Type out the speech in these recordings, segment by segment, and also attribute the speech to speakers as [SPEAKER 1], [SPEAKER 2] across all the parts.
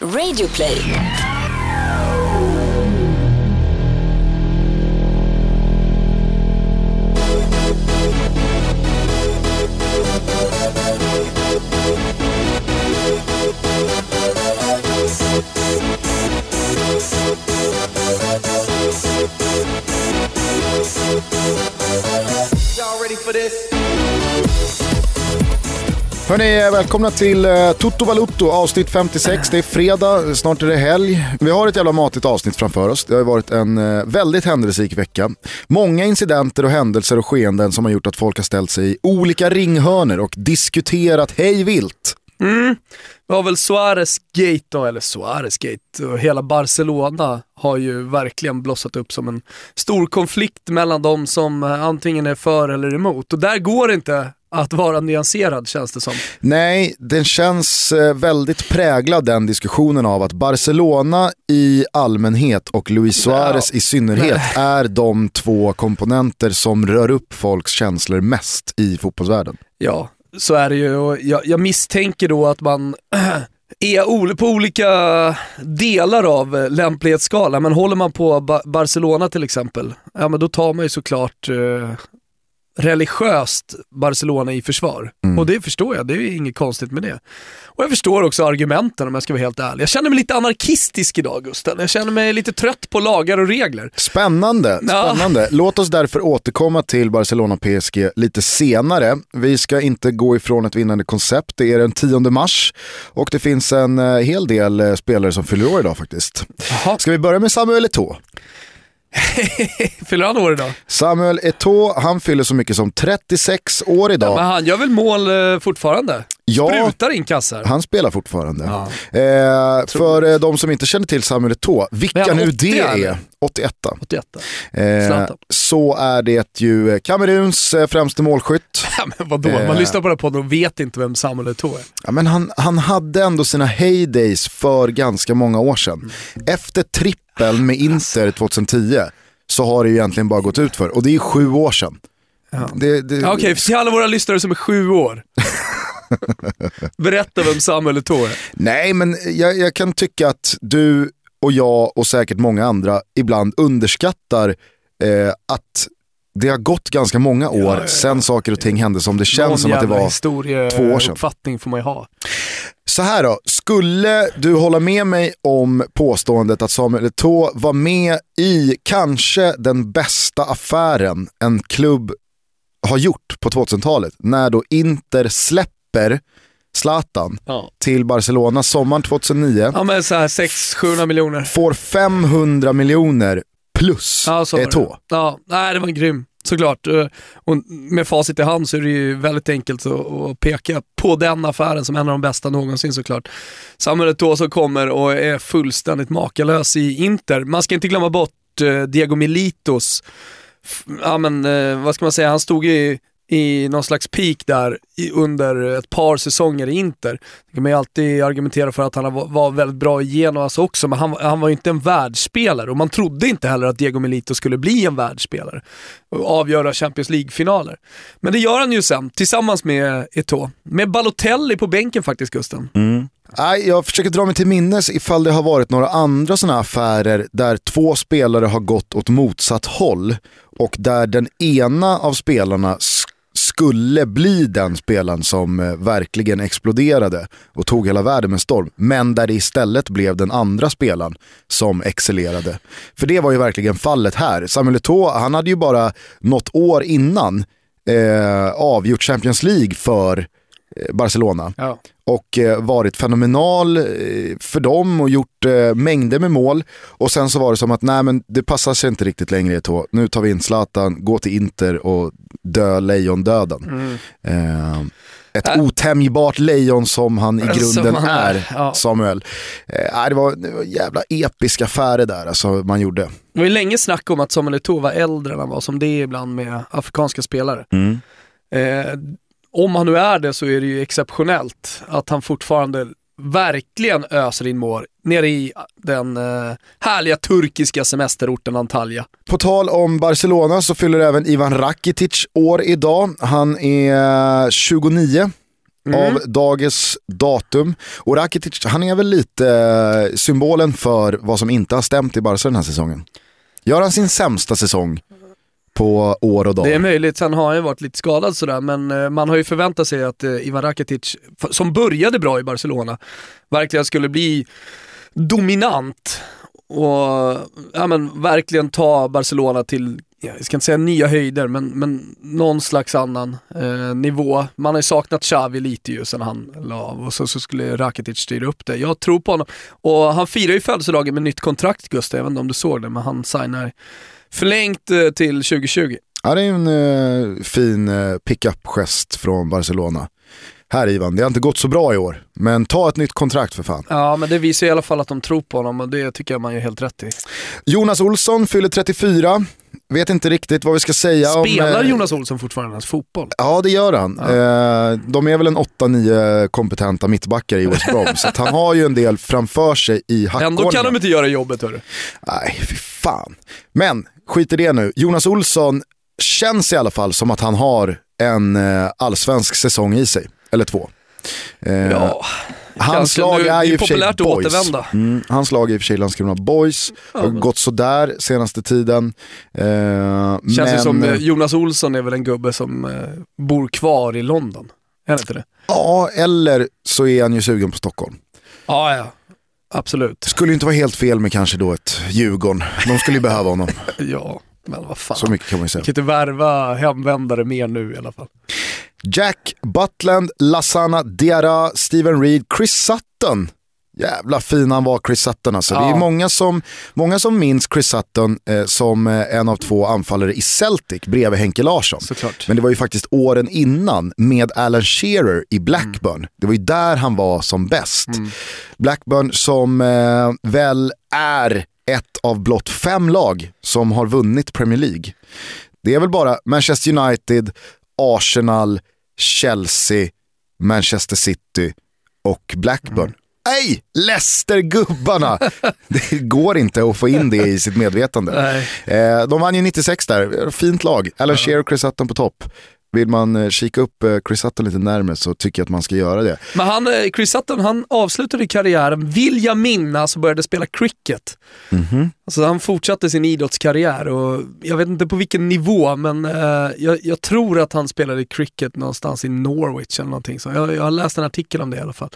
[SPEAKER 1] Radioplay.
[SPEAKER 2] Hörni, välkomna till eh, Toto Balutto avsnitt 56. Det är fredag, snart är det helg. Vi har ett jävla matigt avsnitt framför oss. Det har ju varit en eh, väldigt händelserik vecka. Många incidenter och händelser och skeenden som har gjort att folk har ställt sig i olika ringhörnor och diskuterat hej vilt. Mm.
[SPEAKER 3] Det var väl Suarez gate då, eller Suarez gate hela Barcelona har ju verkligen blossat upp som en stor konflikt mellan de som eh, antingen är för eller emot. Och där går det inte att vara nyanserad känns det som.
[SPEAKER 2] Nej, den känns eh, väldigt präglad den diskussionen av att Barcelona i allmänhet och Luis Suarez i synnerhet är de två komponenter som rör upp folks känslor mest i fotbollsvärlden.
[SPEAKER 3] Ja, så är det ju och jag, jag misstänker då att man är på olika delar av lämplighetsskalan, men håller man på ba- Barcelona till exempel, ja men då tar man ju såklart eh, religiöst Barcelona i försvar. Och det förstår jag, det är inget konstigt med det. Och jag förstår också argumenten om jag ska vara helt ärlig. Jag känner mig lite anarkistisk idag Gusten. Jag känner mig lite trött på lagar och regler.
[SPEAKER 2] Spännande,
[SPEAKER 3] Ja.
[SPEAKER 2] spännande. Låt oss därför återkomma till Barcelona-PSG lite senare. Vi ska inte gå ifrån ett vinnande koncept. Det är den 10 mars och det finns en eh, hel del eh, spelare som fyller år idag faktiskt.
[SPEAKER 3] Jaha.
[SPEAKER 2] Ska vi börja med Samuel Eto'o?
[SPEAKER 3] Fyller han år idag?
[SPEAKER 2] Samuel Eto'o, han fyller så mycket som 36 år idag.
[SPEAKER 3] Men han gör väl mål eh, fortfartande?
[SPEAKER 2] Ja.
[SPEAKER 3] Sprutar in kassar.
[SPEAKER 2] Han spelar fortfarande.
[SPEAKER 3] Ja.
[SPEAKER 2] Eh, för eh, de som inte känner till Samuel Eto'o, vilka nu
[SPEAKER 3] 80
[SPEAKER 2] det är, 81
[SPEAKER 3] 81.
[SPEAKER 2] eh, så är det ju eh, Kameruns eh, främste målskytt.
[SPEAKER 3] Ja, men vadå?
[SPEAKER 2] Eh.
[SPEAKER 3] Man lyssnar på den här podden och vet inte vem Samuel Eto'o är.
[SPEAKER 2] Ja, men han, han hade ändå sina heydays för ganska många år sedan. Efter trippel med Inter 2010 så har det ju egentligen bara gått ut för och det är ju sju år sedan. Det, det,
[SPEAKER 3] Ja, Okej, till alla våra lyssnare som är sju år. Berätta vem Samuel Eto'o är.
[SPEAKER 2] Nej, men jag, jag kan tycka att du och jag och säkert många andra ibland underskattar eh, att det har gått ganska många år
[SPEAKER 3] ja, ja.
[SPEAKER 2] sedan saker och ting hände som det känns
[SPEAKER 3] Någon
[SPEAKER 2] som att det var två år sedan.
[SPEAKER 3] uppfattning får man ju ha.
[SPEAKER 2] Så här då, skulle du hålla med mig om påståendet att Samuel Eto'o var med i kanske den bästa affären en klubb har gjort på 2000-talet, när då Inter släpper Zlatan
[SPEAKER 3] Ja.
[SPEAKER 2] till Barcelona sommaren 2009,
[SPEAKER 3] Ja men så här 600-700 miljoner.
[SPEAKER 2] får 500 miljoner plus
[SPEAKER 3] Ja,
[SPEAKER 2] Eto'o.
[SPEAKER 3] Ja, nej det var grym. Såklart. Eh, och med facit i hand så är det ju väldigt enkelt att, peka på den affären som en av de bästa någonsin såklart. Samuel Eto'o som kommer och är fullständigt makalös i Inter. Man ska inte glömma bort eh, Diego Militos. Ja men eh, vad ska man säga, han stod i, i någon slags peak där i, under ett par säsonger i Inter. Det kan man ju alltid argumentera för att han var, väldigt bra i Genoas också, men han, han var ju inte en världsspelare och man trodde inte heller att Diego Milito skulle bli en världsspelare och avgöra Champions League-finaler. Men det gör han ju sen, tillsammans med Eto'o. Med Balotelli på bänken faktiskt, Gusten.
[SPEAKER 2] Nej, jag försöker dra mig till minnes ifall det har varit några andra sådana affärer där två spelare har gått åt motsatt håll och där den ena av spelarna skulle bli den spelaren som eh, verkligen exploderade och tog hela världen med storm. Men där det istället blev den andra spelaren som excellerade. För det var ju verkligen fallet här. Samuel Eto'o, han hade ju bara något år innan eh, avgjort Champions League för eh, Barcelona
[SPEAKER 3] Ja.
[SPEAKER 2] och eh, varit fenomenal eh, för dem och gjort eh, mängder med mål. Och sen så var det som att nej men det passar sig inte riktigt längre Eto'o. Nu tar vi in Zlatan, gå till Inter och dö lejondöden. Eh, ett
[SPEAKER 3] Äh.
[SPEAKER 2] otämjbart lejon som han i grunden
[SPEAKER 3] han är,
[SPEAKER 2] är,
[SPEAKER 3] ja.
[SPEAKER 2] Samuel. Eh, det, var, det var jävla episk affär det där alltså, man gjorde.
[SPEAKER 3] Det var ju länge snack om att Samuel Eto'o var äldre än han var, som det är ibland med afrikanska spelare. Eh, om han nu är det så är det ju exceptionellt att han fortfarande verkligen öser in mål nere i den eh, härliga turkiska semesterorten Antalya.
[SPEAKER 2] På tal om Barcelona så fyller även Ivan Rakitic år idag. Han är 29 av dagens datum. Och Rakitic, han är väl lite eh, symbolen för vad som inte har stämt i Barca den här säsongen. Gör han sin sämsta säsong på år och dag?
[SPEAKER 3] Det är möjligt, sen har han ju varit lite skadad sådär, men eh, man har ju förväntat sig att eh, Ivan Rakitic, som började bra i Barcelona, verkligen skulle bli dominant och ja, men, verkligen ta Barcelona till, jag ska inte säga nya höjder, men, men någon slags annan eh, nivå. Man har ju saknat Xavi lite ju sen han la av och så, så skulle Rakitic styra upp det. Jag tror på honom. Och han firar ju födelsedagen med nytt kontrakt Gustav, jag vet inte om du såg det, men han signar förlängt eh, till 2020.
[SPEAKER 2] Ja, det är en eh, fin eh, pick-up-gest från Barcelona. Här Ivan, det har inte gått så bra i år, men ta ett nytt kontrakt för fan.
[SPEAKER 3] Ja, men det visar i alla fall att de tror på honom och det tycker jag man gör helt rätt i.
[SPEAKER 2] Jonas Olsson fyller 34, vet inte riktigt vad vi ska säga
[SPEAKER 3] Spelar
[SPEAKER 2] om... eh,
[SPEAKER 3] Jonas Olsson fortfarande ens fotboll?
[SPEAKER 2] Ja det gör han. Eh, de är väl en 8-9 kompetenta mittbackar i West Brom, så han har ju en del framför sig i hackordningen.
[SPEAKER 3] Ändå kan de inte göra jobbet hörru.
[SPEAKER 2] Nej, fy fan. Men skit i det nu. Jonas Olsson känns i alla fall som att han har en eh, allsvensk säsong i sig. Eller två. Eh,
[SPEAKER 3] Ja,
[SPEAKER 2] hans lag är
[SPEAKER 3] det
[SPEAKER 2] ju i och för sig boys. Mm, hans lag är i och för sig Landskrona Boys. har
[SPEAKER 3] men-
[SPEAKER 2] gått sådär senaste tiden. Eh,
[SPEAKER 3] känns
[SPEAKER 2] men,
[SPEAKER 3] ju som eh, Jonas Olsson är väl en gubbe som eh, bor kvar i London. Är det inte det?
[SPEAKER 2] Ja, eller så är han ju sugen på Stockholm.
[SPEAKER 3] Ja, ja. Absolut.
[SPEAKER 2] Skulle inte vara helt fel med kanske då ett Djurgården. De skulle ju behöva honom.
[SPEAKER 3] Ja, men vad fan.
[SPEAKER 2] Så mycket kan man ju säga.
[SPEAKER 3] kan inte värva hemvändare mer nu i alla fall.
[SPEAKER 2] Jack Butland, Lasana Diarra, Steven Reed, Chris Sutton. Jävla fin han var Chris Sutton alltså. Det är
[SPEAKER 3] Ja.
[SPEAKER 2] många som, många som minns Chris Sutton eh, som eh, en av två anfallare i Celtic bredvid Henke Larsson.
[SPEAKER 3] Såklart.
[SPEAKER 2] Men det var ju faktiskt åren innan med Alan Shearer i Blackburn. Det var ju där han var som bäst. Blackburn som eh, väl är ett av blott fem lag som har vunnit Premier League. Det är väl bara Manchester United, Arsenal, Chelsea, Manchester City och Blackburn. Nej, Leicester-gubbarna! det går inte att få in det i sitt medvetande.
[SPEAKER 3] Nej.
[SPEAKER 2] Eh, de vann ju 96 där, fint lag. Alan Shearer och Chris Sutton på topp. Vill man eh, kika upp eh, Chris Sutton lite närmare så tycker jag att man ska göra det.
[SPEAKER 3] Men han, eh, Chris Sutton, han avslutade karriären, vill jag minnas, och började spela cricket. Alltså han fortsatte sin idrottskarriär och jag vet inte på vilken nivå, men eh, jag, jag tror att han spelade cricket någonstans i Norwich eller någonting. Så jag, jag har läst en artikel om det i alla fall.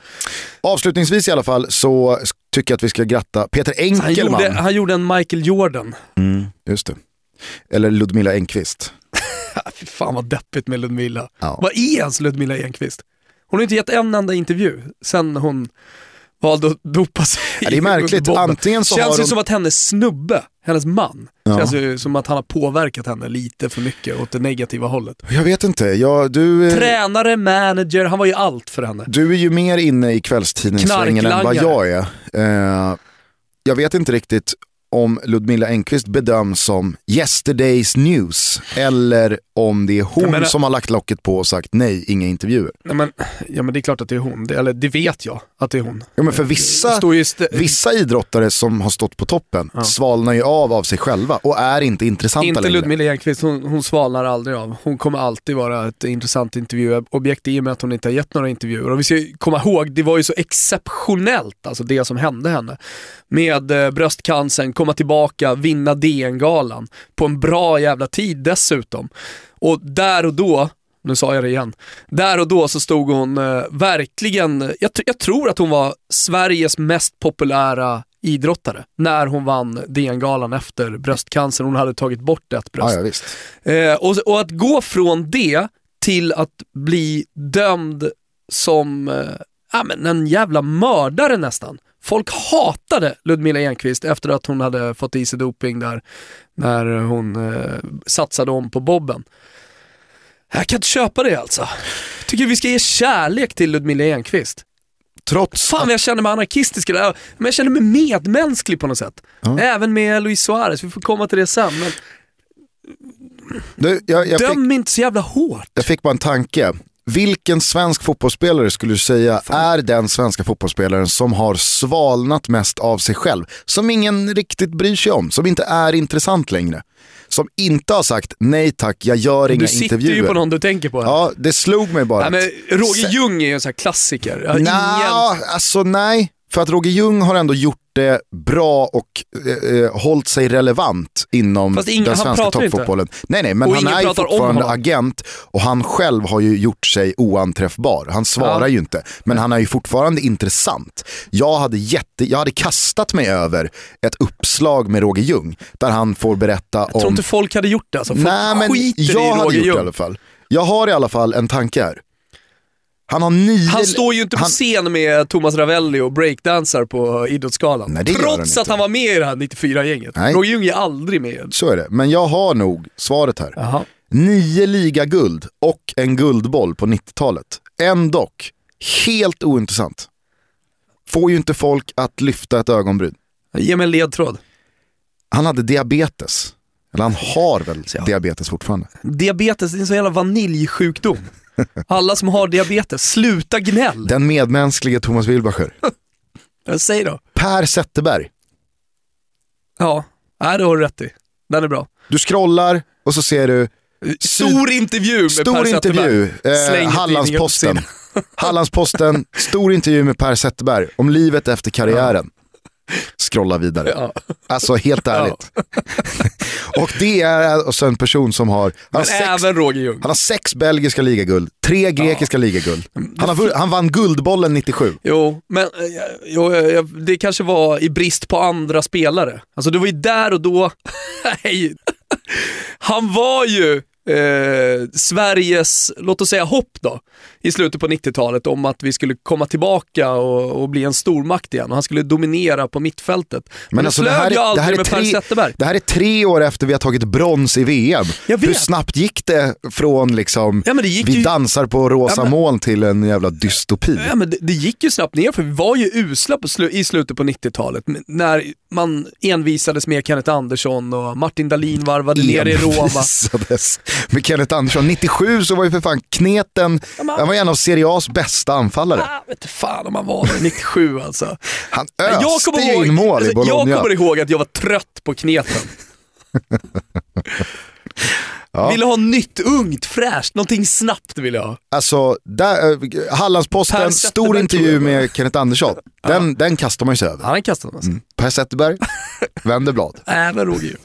[SPEAKER 2] Avslutningsvis i alla fall så tycker jag att vi ska gratta Peter
[SPEAKER 3] Så han,
[SPEAKER 2] Enkelman.
[SPEAKER 3] gjorde, han gjorde en Michael Jordan.
[SPEAKER 2] Mm, just det. Eller Ludmilla Engqvist.
[SPEAKER 3] Fy fan vad deppigt med Ludmilla.
[SPEAKER 2] Ja.
[SPEAKER 3] Vad är ens Ludmilla Enqvist? Hon har inte gett en enda intervju sen hon valde att dopa sig.
[SPEAKER 2] Ja, det är märkligt. Antingen så
[SPEAKER 3] Känns ju
[SPEAKER 2] hon-
[SPEAKER 3] som att hennes snubbe, hennes man,
[SPEAKER 2] Ja.
[SPEAKER 3] känns ju som att han har påverkat henne lite för mycket åt det negativa hållet.
[SPEAKER 2] Jag vet inte, jag, du, eh,
[SPEAKER 3] Tränare, manager, han var ju allt för henne.
[SPEAKER 2] du är ju mer inne i kvällstidningssvängen än vad jag är. Eh, jag vet inte riktigt om Ludmilla Engqvist bedöms som yesterday's news eller om det är hon
[SPEAKER 3] menar-
[SPEAKER 2] som har lagt locket på och sagt nej, inga intervjuer.
[SPEAKER 3] Nej, men, ja men det är klart att det är hon, det, eller det vet jag att det är hon.
[SPEAKER 2] Ja, men för vissa, vissa idrottare som har stått på toppen svalnar ju av av sig själva och är inte intressanta
[SPEAKER 3] Inte
[SPEAKER 2] längre.
[SPEAKER 3] Ludmilla Enqvist, hon, hon svalnar aldrig av. Hon kommer alltid vara ett intressant intervjuobjekt i och med att hon inte har gett några intervjuer. Och vi ska komma ihåg, det var ju så exceptionellt, alltså det som hände henne. Med eh, bröstcancern, komma tillbaka, vinna DN-galan på en bra jävla tid dessutom. Och där och då, nu sa jag det igen, där och då så stod hon eh, verkligen, jag, jag tror att hon var Sveriges mest populära idrottare när hon vann DN-galan efter bröstcancer. Hon hade tagit bort ett bröst.
[SPEAKER 2] Ja.
[SPEAKER 3] Eh, och, och att gå från det till att bli dömd som eh, ja, men en jävla mördare nästan. Folk hatade Ludmilla Enqvist efter att hon hade fått i sig doping där när hon eh, satsade om på bobben. Jag kan inte köpa det alltså. Tycker vi ska ge kärlek till Ludmilla Enqvist.
[SPEAKER 2] Trots
[SPEAKER 3] Fan vad jag känner mig anarkistisk, men jag känner mig medmänsklig på något sätt.
[SPEAKER 2] Ja.
[SPEAKER 3] Även med Luis Suarez, vi får komma till det sen. Men
[SPEAKER 2] du, jag, jag, fick,
[SPEAKER 3] döm inte så jävla hårt.
[SPEAKER 2] jag fick bara en tanke. Vilken svensk fotbollsspelare skulle du säga är den svenska fotbollsspelaren som har svalnat mest av sig själv? Som ingen riktigt bryr sig om, som inte är intressant längre. Som inte har sagt nej tack, jag gör inga
[SPEAKER 3] Du sitter
[SPEAKER 2] intervjuer.
[SPEAKER 3] ju på någon du tänker på. Här.
[SPEAKER 2] Ja, det slog mig bara.
[SPEAKER 3] Nej, men Roger Ljung är ju en sån här klassiker.
[SPEAKER 2] Nja,
[SPEAKER 3] ingen...
[SPEAKER 2] alltså nej. För att Roger Ljung har ändå gjort det bra och eh, eh, hållit sig relevant inom
[SPEAKER 3] ingen-
[SPEAKER 2] den svenska
[SPEAKER 3] pratar inte.
[SPEAKER 2] toppfotbollen. Nej, nej, men
[SPEAKER 3] Och
[SPEAKER 2] han är ju fortfarande agent och han själv har ju gjort sig oanträffbar. Han svarar
[SPEAKER 3] Ja.
[SPEAKER 2] ju inte, men han är ju fortfarande intressant. Jag hade, jätte, jag hade kastat mig över ett uppslag med Roger Ljung där han får berätta
[SPEAKER 3] Jag tror
[SPEAKER 2] om...
[SPEAKER 3] inte folk hade gjort det alltså. Folk
[SPEAKER 2] Nej, men
[SPEAKER 3] skiter
[SPEAKER 2] jag
[SPEAKER 3] i
[SPEAKER 2] hade
[SPEAKER 3] Roger
[SPEAKER 2] gjort det i
[SPEAKER 3] Ljung.
[SPEAKER 2] alla fall. Jag har i alla fall en tanke här. Han har nio...
[SPEAKER 3] Han står ju inte på
[SPEAKER 2] han-
[SPEAKER 3] scen med Thomas Ravelli och breakdansar på Idrottsgalan.
[SPEAKER 2] Nej,
[SPEAKER 3] Trots att han var med i det här 94-gänget.
[SPEAKER 2] Nej.
[SPEAKER 3] Roger Ljung är aldrig med.
[SPEAKER 2] Så är det, men jag har nog svaret här.
[SPEAKER 3] Jaha.
[SPEAKER 2] Nio ligaguld och en guldboll på 90-talet. Ändå helt ointressant. Får ju inte folk att lyfta ett ögonbryn.
[SPEAKER 3] Ge mig en ledtråd.
[SPEAKER 2] Han hade diabetes. Eller han har väl diabetes fortfarande.
[SPEAKER 3] Diabetes det är en sån jävla vaniljsjukdom. Alla som har diabetes, sluta gnäll.
[SPEAKER 2] Den medmänskliga Thomas Wilbacher.
[SPEAKER 3] Säger då.
[SPEAKER 2] Per Zetterberg.
[SPEAKER 3] Ja, Nej, det har du rätt i. Den är bra.
[SPEAKER 2] Du scrollar och så ser du
[SPEAKER 3] Stor intervju med
[SPEAKER 2] Stor
[SPEAKER 3] Per
[SPEAKER 2] intervju,
[SPEAKER 3] Zetterberg.
[SPEAKER 2] eh, Hallandsposten. Hallandsposten, stor intervju med Per Zetterberg om livet efter karriären. Scrolla vidare.
[SPEAKER 3] Ja.
[SPEAKER 2] Alltså helt ärligt. och det är alltså en person som har, han har,
[SPEAKER 3] Men
[SPEAKER 2] sex,
[SPEAKER 3] även Roger Ljung.
[SPEAKER 2] han har sex belgiska ligaguld, tre grekiska ligaguld. Han, har, han vann Guldbollen 97.
[SPEAKER 3] Jo, men eh, jo, det kanske var i brist på andra spelare. Alltså det var ju där och då, nej, han var ju eh, Sveriges, låt oss säga hopp då, i slutet på 90-talet om att vi skulle komma tillbaka och, och bli en stormakt igen och han skulle dominera på mittfältet. Men,
[SPEAKER 2] Men alltså, det här är-
[SPEAKER 3] ju
[SPEAKER 2] det
[SPEAKER 3] aldrig
[SPEAKER 2] här är
[SPEAKER 3] med Per
[SPEAKER 2] tre-
[SPEAKER 3] Zetterberg.
[SPEAKER 2] Det här är tre år efter vi har tagit brons i VM.
[SPEAKER 3] Jag.
[SPEAKER 2] Hur snabbt gick det från liksom,
[SPEAKER 3] Ja, det gick
[SPEAKER 2] vi
[SPEAKER 3] ju-
[SPEAKER 2] dansar på rosa
[SPEAKER 3] Ja, men-
[SPEAKER 2] moln till en jävla dystopi?
[SPEAKER 3] Ja, men det, det gick ju snabbt ner för vi var ju usla på slu, i slutet på 90-talet m- när man envisades med Kenneth Andersson och Martin Dahlin varvade ner i Roma.
[SPEAKER 2] Envisades med Kenneth Andersson. 97 så var ju för fan Kneten,
[SPEAKER 3] men-
[SPEAKER 2] han var en av Serie A's bästa anfallare.
[SPEAKER 3] Ah, vet fan om man var det 97 alltså.
[SPEAKER 2] Han öste ju in mål i
[SPEAKER 3] alltså,
[SPEAKER 2] Bologna.
[SPEAKER 3] jag kommer ihåg att jag var trött på kneten.
[SPEAKER 2] Ja.
[SPEAKER 3] Ville ha nytt, ungt, fräscht, någonting snabbt ville jag ha.
[SPEAKER 2] Alltså, där, eh, Hallandsposten, stor intervju med Kenneth Andersson. Den, den kastar man ju sig över.
[SPEAKER 3] Han kastade man sig.
[SPEAKER 2] Per Zetterberg, vänder blad.
[SPEAKER 3] Även Roger.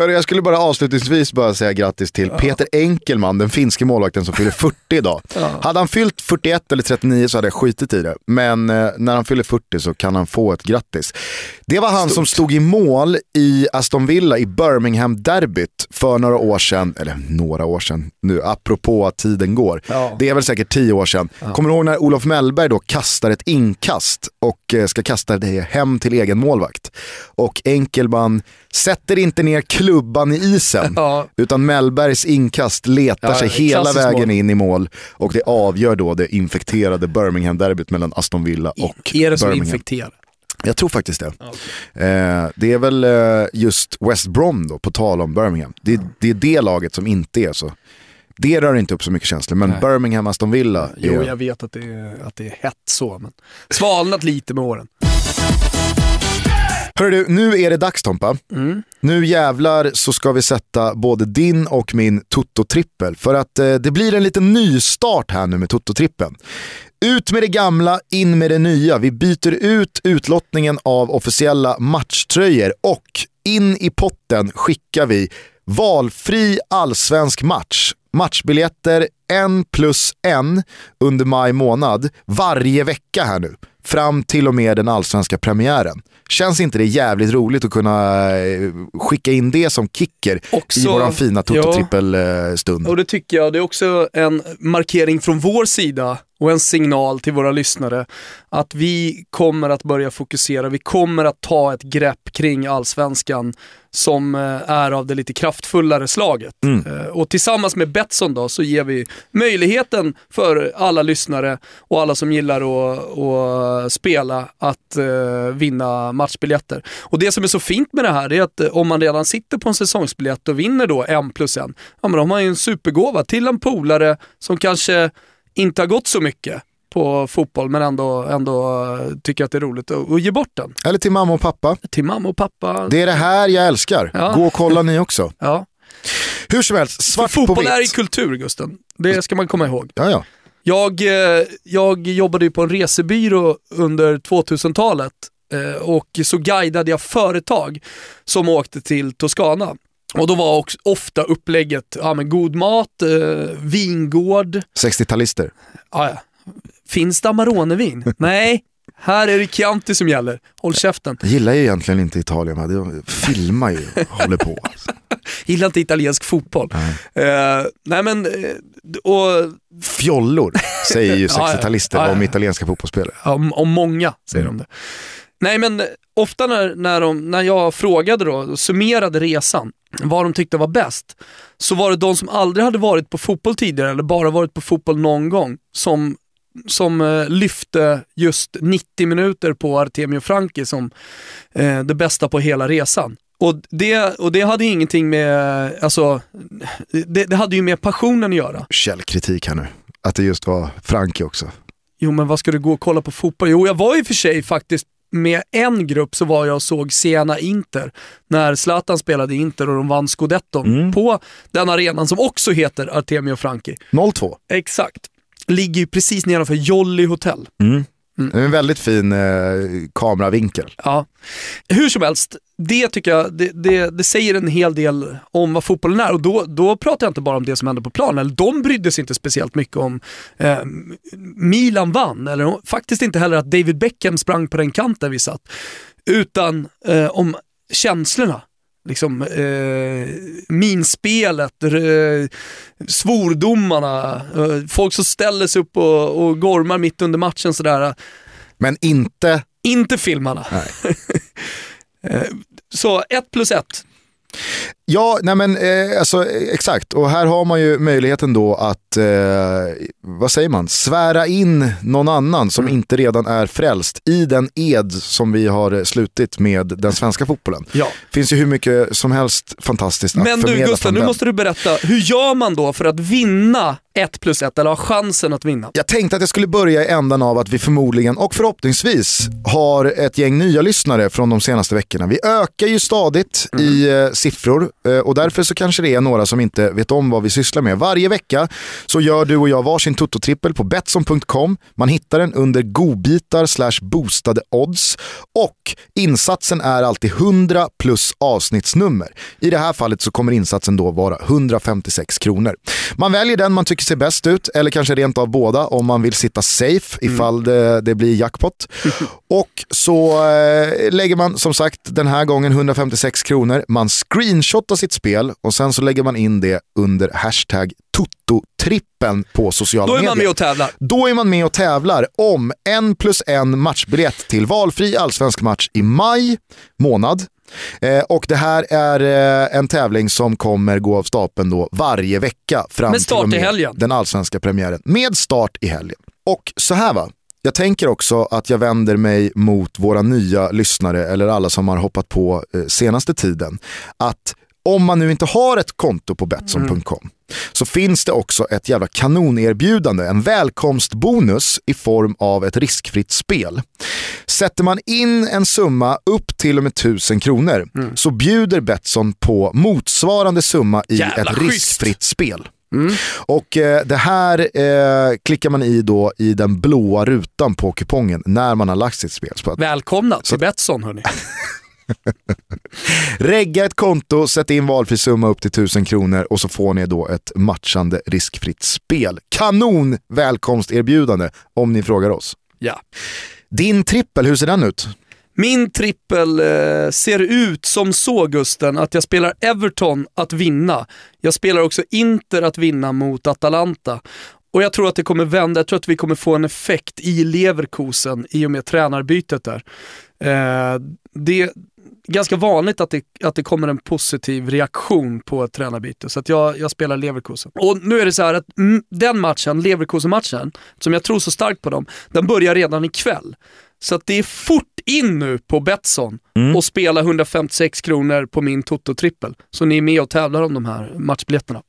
[SPEAKER 2] Hörru, jag skulle bara avslutningsvis bara säga grattis till Peter Enkelman, den finske målvakten som fyller 40 idag. Hade han fyllt 41 eller 39 så hade jag skitit i det. Men eh, när han fyller 40 så kan han få ett grattis. Det var han som stod i mål i Aston Villa i Birmingham-derbyt för några år sedan, eller några år sedan nu, apropå att tiden går.
[SPEAKER 3] Ja.
[SPEAKER 2] Det är väl säkert 10 år sedan. Kommer du ihåg när Olof Mellberg då kastar ett inkast och eh, ska kasta det hem till egen målvakt? Och Enkelman sätter inte ner klubban i isen,
[SPEAKER 3] Ja.
[SPEAKER 2] utan Mellbergs inkast letar
[SPEAKER 3] Ja,
[SPEAKER 2] sig hela vägen
[SPEAKER 3] mål.
[SPEAKER 2] in i mål och det avgör då det infekterade Birmingham-derbyt mellan Aston Villa och
[SPEAKER 3] är det som
[SPEAKER 2] Birmingham.
[SPEAKER 3] infekterar?
[SPEAKER 2] Jag tror faktiskt det. Eh, det är väl eh, just West Brom då, på tal om Birmingham. Det, det är det laget som inte är så. Det rör inte upp så mycket känslor, men Birmingham, Aston Villa.
[SPEAKER 3] Jo,
[SPEAKER 2] är,
[SPEAKER 3] jag vet att det, är, att det är hett så, men svalnat lite med åren.
[SPEAKER 2] Du, nu är det dags Tompa.
[SPEAKER 3] Mm.
[SPEAKER 2] Nu jävlar så ska vi sätta både din och min Toto-trippel. För att eh, det blir en liten nystart här nu med Toto-trippeln. Ut med det gamla, in med det nya. Vi byter ut utlottningen av officiella matchtröjor och in i potten skickar vi valfri allsvensk match. Matchbiljetter en plus en under maj månad varje vecka här nu. Fram till och med den allsvenska premiären. Känns inte det jävligt roligt att kunna eh, skicka in det som kicker
[SPEAKER 3] Också-
[SPEAKER 2] i våran fina
[SPEAKER 3] ja.
[SPEAKER 2] Toto-trippel-stund?
[SPEAKER 3] Och det tycker jag, det är också en markering från vår sida och en signal till våra lyssnare att vi kommer att börja fokusera, vi kommer att ta ett grepp kring allsvenskan som eh, är av det lite kraftfullare slaget.
[SPEAKER 2] Mm.
[SPEAKER 3] Eh, Och tillsammans med Betsson då så ger vi möjligheten för alla lyssnare och alla som gillar att, att spela att eh, vinna matchbiljetter. Och det som är så fint med det här är att om man redan sitter på en säsongsbiljett och vinner då en plus en, ja men då har man ju en supergåva till en polare som kanske inte har gått så mycket på fotboll men ändå, ändå eh, tycker att det är roligt att, att ge bort den.
[SPEAKER 2] Eller till mamma och pappa.
[SPEAKER 3] Till mamma och pappa.
[SPEAKER 2] Det är det här jag älskar.
[SPEAKER 3] Ja.
[SPEAKER 2] Gå och kolla ni också.
[SPEAKER 3] Ja.
[SPEAKER 2] Hur som helst,
[SPEAKER 3] För
[SPEAKER 2] svart på
[SPEAKER 3] fotboll är i
[SPEAKER 2] vitt.
[SPEAKER 3] kultur Gusten. Det ska man komma ihåg.
[SPEAKER 2] Ja, ja.
[SPEAKER 3] Jag, eh, jag jobbade ju på en resebyrå under 2000-talet eh, och så guidade jag företag som åkte till Toscana. Och då var också ofta upplägget ja, men god mat, vingård,
[SPEAKER 2] 60-talister.
[SPEAKER 3] ja, ja. Finns det Amaronevin? Nej, här är det Chianti som gäller. Håll käften.
[SPEAKER 2] Jag gillar ju egentligen inte Italien, de filmar ju och håller på. Alltså.
[SPEAKER 3] Gillar inte italiensk fotboll.
[SPEAKER 2] Nej.
[SPEAKER 3] Eh, nej men, eh, och
[SPEAKER 2] Fjollor säger ju
[SPEAKER 3] Ja, ja.
[SPEAKER 2] 60-talister
[SPEAKER 3] Ja, ja.
[SPEAKER 2] om italienska fotbollsspelare.
[SPEAKER 3] Om, om många säger
[SPEAKER 2] Mm.
[SPEAKER 3] de det. Nej men eh, ofta när, när, de, när jag frågade då, och summerade resan, vad de tyckte var bäst, så var det de som aldrig hade varit på fotboll tidigare eller bara varit på fotboll någon gång som, som eh, lyfte just 90 minuter på Artemio Franki som eh, det bästa på hela resan. Och det, och det hade ju ingenting med, alltså, det, det hade ju med passionen att göra.
[SPEAKER 2] Källkritik här nu. Att det just var Frankie också.
[SPEAKER 3] Jo men vad ska du gå och kolla på fotboll? Jo jag var i och för sig faktiskt med en grupp så var jag och såg Siena Inter när Zlatan spelade Inter och de vann scudetton
[SPEAKER 2] Mm.
[SPEAKER 3] på den arenan som också heter Artemio Franki.
[SPEAKER 2] 0-2.
[SPEAKER 3] Exakt. Ligger ju precis nedanför Jolly Hotel.
[SPEAKER 2] Mm.
[SPEAKER 3] Mm.
[SPEAKER 2] En väldigt fin eh, kameravinkel.
[SPEAKER 3] Ja. Hur som helst, det tycker jag, det, det, det säger en hel del om vad fotbollen är och då, då pratar jag inte bara om det som hände på planen, eller de brydde sig inte speciellt mycket om eh, Milan vann, eller faktiskt inte heller att David Beckham sprang på den kanten vi satt, utan eh, om känslorna. Liksom eh, minspelet, eh, svordomarna, eh, folk som ställer sig upp och, och gormar mitt under matchen sådär.
[SPEAKER 2] Men inte,
[SPEAKER 3] Inte filmarna. Eh, Så ett plus ett.
[SPEAKER 2] Ja nej men eh, alltså eh, exakt. Och här har man ju möjligheten då att, eh, vad säger man, svära in någon annan som
[SPEAKER 3] Mm.
[SPEAKER 2] inte redan är frälst i den ed som vi har slutit med den svenska fotbollen.
[SPEAKER 3] Ja.
[SPEAKER 2] Finns ju hur mycket som helst fantastiskt att
[SPEAKER 3] Men du
[SPEAKER 2] förmedla
[SPEAKER 3] Gustav, nu måste du berätta, hur gör man då för att vinna ett plus ett eller ha chansen att vinna?
[SPEAKER 2] Jag tänkte att jag skulle börja i ändan av att vi förmodligen och förhoppningsvis har ett gäng nya lyssnare från de senaste veckorna. Vi ökar ju stadigt i eh, siffror och därför så kanske det är några som inte vet om vad vi sysslar med. Varje vecka så gör du och jag varsin Toto-trippel på Betsson.com. Man hittar den under godbitar slash boostade odds och insatsen är alltid 100 plus avsnittsnummer. I det här fallet så kommer insatsen då vara 156 kronor. Man väljer den man tycker ser bäst ut eller kanske rent av båda om man vill sitta safe ifall det, det blir jackpot. Och så eh, lägger man som sagt den här gången 156 kronor. Man screenshotar sitt spel och sen så lägger man in det under hashtag Toto-trippen på sociala
[SPEAKER 3] Då är
[SPEAKER 2] medier.
[SPEAKER 3] man med och tävlar.
[SPEAKER 2] Då är man med och tävlar om en plus en matchbiljett till valfri allsvensk match i maj månad. Eh, och det här är eh, en tävling som kommer gå av stapeln då varje vecka fram
[SPEAKER 3] Med start
[SPEAKER 2] till och med
[SPEAKER 3] i helgen.
[SPEAKER 2] den allsvenska premiären. Med start i helgen. Och så här va, jag tänker också att jag vänder mig mot våra nya lyssnare eller alla som har hoppat på eh, senaste tiden. Att om man nu inte har ett konto på Betsson.com så finns det också ett jävla kanonerbjudande, en välkomstbonus i form av ett riskfritt spel. Sätter man in en summa upp till och med 1000 kronor så bjuder Betsson på motsvarande summa i
[SPEAKER 3] Jävla
[SPEAKER 2] ett
[SPEAKER 3] schysst.
[SPEAKER 2] riskfritt spel. Och eh, det här eh, klickar man i då i den blåa rutan på kupongen när man har lagt sitt spel.
[SPEAKER 3] Välkomna till Betsson hörni.
[SPEAKER 2] regga ett konto, sätt in valfri summa upp till 1000 kronor och så får ni då ett matchande riskfritt spel. Kanon välkomsterbjudande om ni frågar oss.
[SPEAKER 3] Ja.
[SPEAKER 2] Din trippel, hur ser den ut?
[SPEAKER 3] Min trippel eh, ser ut som så Gusten, att jag spelar Everton att vinna. Jag spelar också Inter att vinna mot Atalanta. och jag tror att det kommer vända, jag tror att vi kommer få en effekt i Leverkusen i och med tränarbytet där. Eh, det är ganska vanligt att det, att det kommer en positiv reaktion på ett tränarbyte, så att jag, jag spelar Leverkusen. Och nu är det så här att mm, den matchen, Leverkusen-matchen, som jag tror så starkt på dem, den börjar redan ikväll. Så att det är fort in nu på Betsson mm. och spela 156 kronor på min Toto-trippel. Så ni är med och tävlar om de här matchbiljetterna.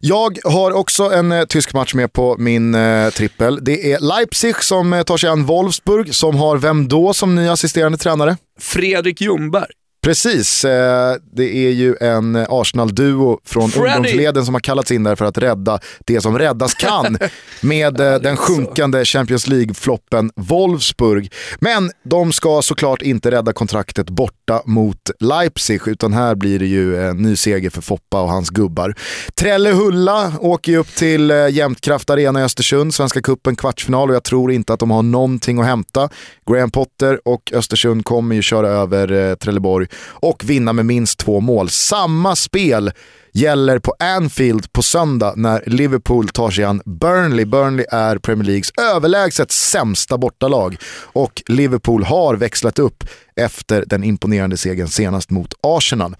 [SPEAKER 2] Jag har också en eh, tysk match med på min eh, trippel. Det är Leipzig som eh, tar sig an Wolfsburg som har vem då som ny assisterande tränare?
[SPEAKER 3] Fredrik Ljungberg.
[SPEAKER 2] Precis, eh, det är ju en Arsenal-duo från Freddy. ungdomsleden som har kallats in där för att rädda det som räddas kan med eh, den sjunkande Champions League-floppen Wolfsburg. Men de ska såklart inte rädda kontraktet borta mot Leipzig utan här blir det ju en ny seger för Foppa och hans gubbar. Trellehulla åker ju upp till eh, Jämtkraft Arena i Östersund, Svenska Cupen kvartsfinal och jag tror inte att de har någonting att hämta. Graham Potter och Östersund kommer ju köra över eh, Trelleborg och vinna med minst två mål. Samma spel gäller på Anfield på söndag när Liverpool tar sig an Burnley. Burnley är Premier Leagues överlägset sämsta bortalag och Liverpool har växlat upp efter den imponerande segern senast mot Arsenal.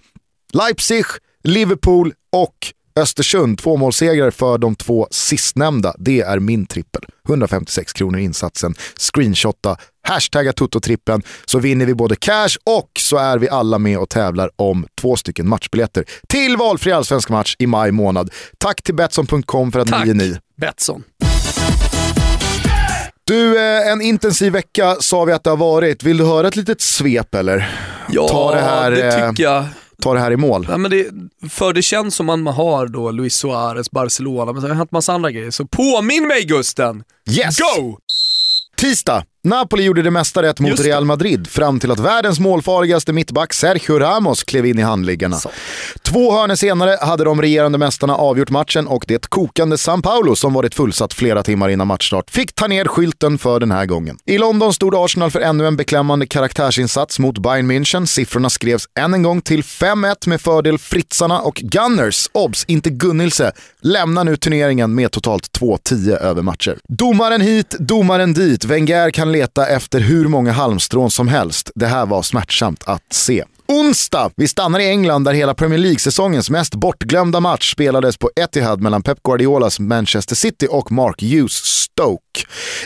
[SPEAKER 2] Leipzig, Liverpool och Östersund, tvåmålssegrar för de två sistnämnda. Det är min trippel. 156 kronor insatsen. Screenshotta, hashtagga Toto-trippen så vinner vi både cash och så är vi alla med och tävlar om två stycken matchbiljetter till valfri allsvensk match i maj månad. Tack till Betsson.com för att
[SPEAKER 3] Tack,
[SPEAKER 2] ni är ni.
[SPEAKER 3] Betsson.
[SPEAKER 2] Du, eh, en intensiv vecka sa vi att det har varit. Vill du höra ett litet svep eller?
[SPEAKER 3] Ja, Ta det, här, det eh, tycker jag
[SPEAKER 2] ta det här i mål.
[SPEAKER 3] Ja, men det, för det känns som att man har då Luis Suarez, Barcelona, men så har det hänt massa andra grejer. Så påminn mig Gusten!
[SPEAKER 2] Yes!
[SPEAKER 3] Go!
[SPEAKER 2] Tisdag, Napoli gjorde det mesta rätt mot Real Madrid fram till att världens målfarligaste mittback Sergio Ramos klev in i handliggarna. Så. Två hörner senare hade de regerande mästarna avgjort matchen och det kokande San Paulo som varit fullsatt flera timmar innan matchstart fick ta ner skylten för den här gången. I London stod Arsenal för ännu en beklämmande karaktärsinsats mot Bayern München. Siffrorna skrevs än en gång till 5-1 med fördel Fritzarna och Gunners, obs inte Gunnilse, lämnar nu turneringen med totalt 2-10 över matcher. Domaren hit, domaren dit. Wenger kan leta efter hur många halmstrån som helst. Det här var smärtsamt att se. Onsdag! Vi stannar i England där hela Premier League-säsongens mest bortglömda match spelades på Etihad mellan Pep Guardiolas Manchester City och Mark Hughes Stoke.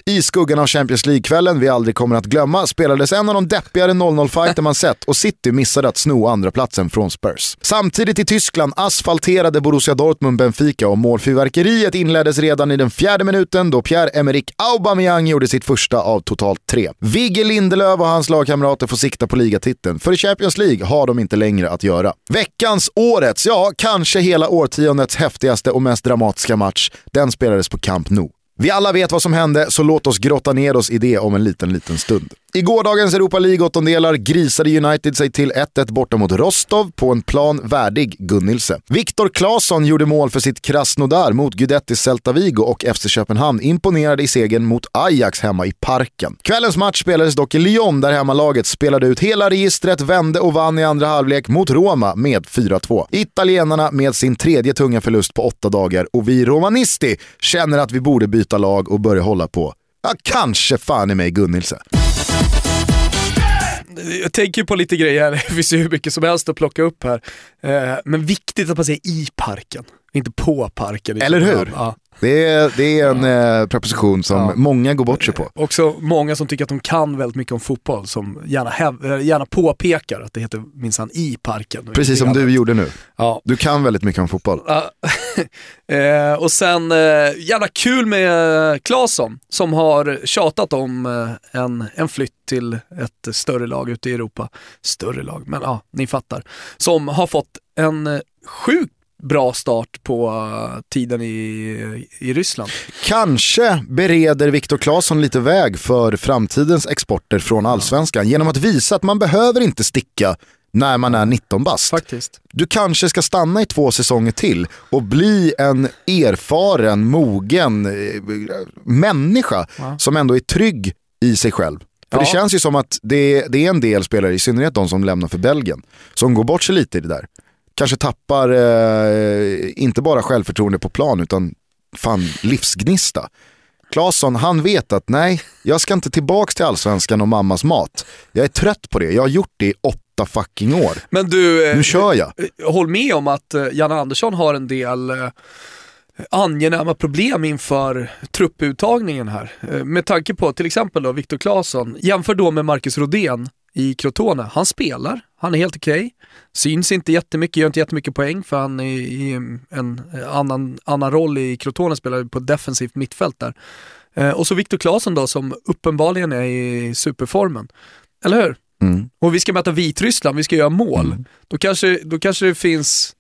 [SPEAKER 2] I skuggan av Champions League-kvällen vi aldrig kommer att glömma spelades en av de deppigare 0-0-fighter man sett och City missade att sno andra platsen från Spurs. Samtidigt i Tyskland asfalterade Borussia Dortmund Benfica och målfyrverkeriet inleddes redan i den fjärde minuten då Pierre-Emerick Aubameyang gjorde sitt första av totalt tre. Vigge Lindelöf och hans lagkamrater får sikta på ligatiteln, för i Champions League League har de inte längre att göra. Veckans, årets, ja kanske hela årtiondets häftigaste och mest dramatiska match, den spelades på Camp Nou. Vi alla vet vad som hände, så låt oss grotta ner oss i det om en liten, liten stund. I gårdagens Europa League-åttondelar grisade United sig till 1-1 borta mot Rostov på en plan värdig Gunnilse. Viktor Claesson gjorde mål för sitt Krasnodar mot Guidetti Celta Vigo och FC Köpenhamn imponerade i segern mot Ajax hemma i Parken. Kvällens match spelades dock i Lyon där hemmalaget spelade ut hela registret, vände och vann i andra halvlek mot Roma med 4-2. Italienarna med sin tredje tunga förlust på åtta dagar och vi romanisti känner att vi borde byta lag och börja hålla på, ja kanske fan i mig Gunnilse
[SPEAKER 3] jag tänker på lite grejer, det finns ju hur mycket som helst att plocka upp här. Eh, men viktigt att man säger i parken, inte på parken.
[SPEAKER 2] Eller hur? Ja. Det är, det är en. Eh, preposition som ja. många går bort sig på.
[SPEAKER 3] Också många som tycker att de kan väldigt mycket om fotboll som gärna, häv, eh, gärna påpekar att det heter minsann i parken.
[SPEAKER 2] Precis som du gjorde nu. Ja. Du kan väldigt mycket om fotboll.
[SPEAKER 3] eh, och sen, eh, jävla kul med Claesson som har tjatat om eh, en, en flytt till ett större lag ute i Europa. Större lag, men ja, ni fattar. Som har fått en sjukt bra start på uh, tiden i, i Ryssland.
[SPEAKER 2] Kanske bereder Viktor Claesson lite väg för framtidens exporter från allsvenskan genom att visa att man behöver inte sticka när man är 19 bast.
[SPEAKER 3] Faktiskt.
[SPEAKER 2] Du kanske ska stanna i två säsonger till och bli en erfaren, mogen eh, människa ja. som ändå är trygg i sig själv. För ja. det känns ju som att det, det är en del spelare, i synnerhet de som lämnar för Belgien, som går bort sig lite i det där kanske tappar, eh, inte bara självförtroende på plan, utan fan livsgnista. Claesson, han vet att nej, jag ska inte tillbaka till allsvenskan och mammas mat. Jag är trött på det, jag har gjort det i åtta fucking år.
[SPEAKER 3] Men du, eh,
[SPEAKER 2] nu kör jag.
[SPEAKER 3] Håll med om att eh, Janne Andersson har en del eh, angenäma problem inför trupputtagningen här. Med tanke på till exempel då Viktor Claesson, jämför då med Marcus Rodén i Crotone. Han spelar, han är helt okej. Okay. Syns inte jättemycket, gör inte jättemycket poäng för han är i en annan, annan roll i Crotone, spelar på defensivt mittfält där. Eh, och så Viktor Claesson då som uppenbarligen är i superformen. Eller hur? Mm. Och vi ska möta Vitryssland, vi ska göra mål. Mm. Då, kanske, då kanske det finns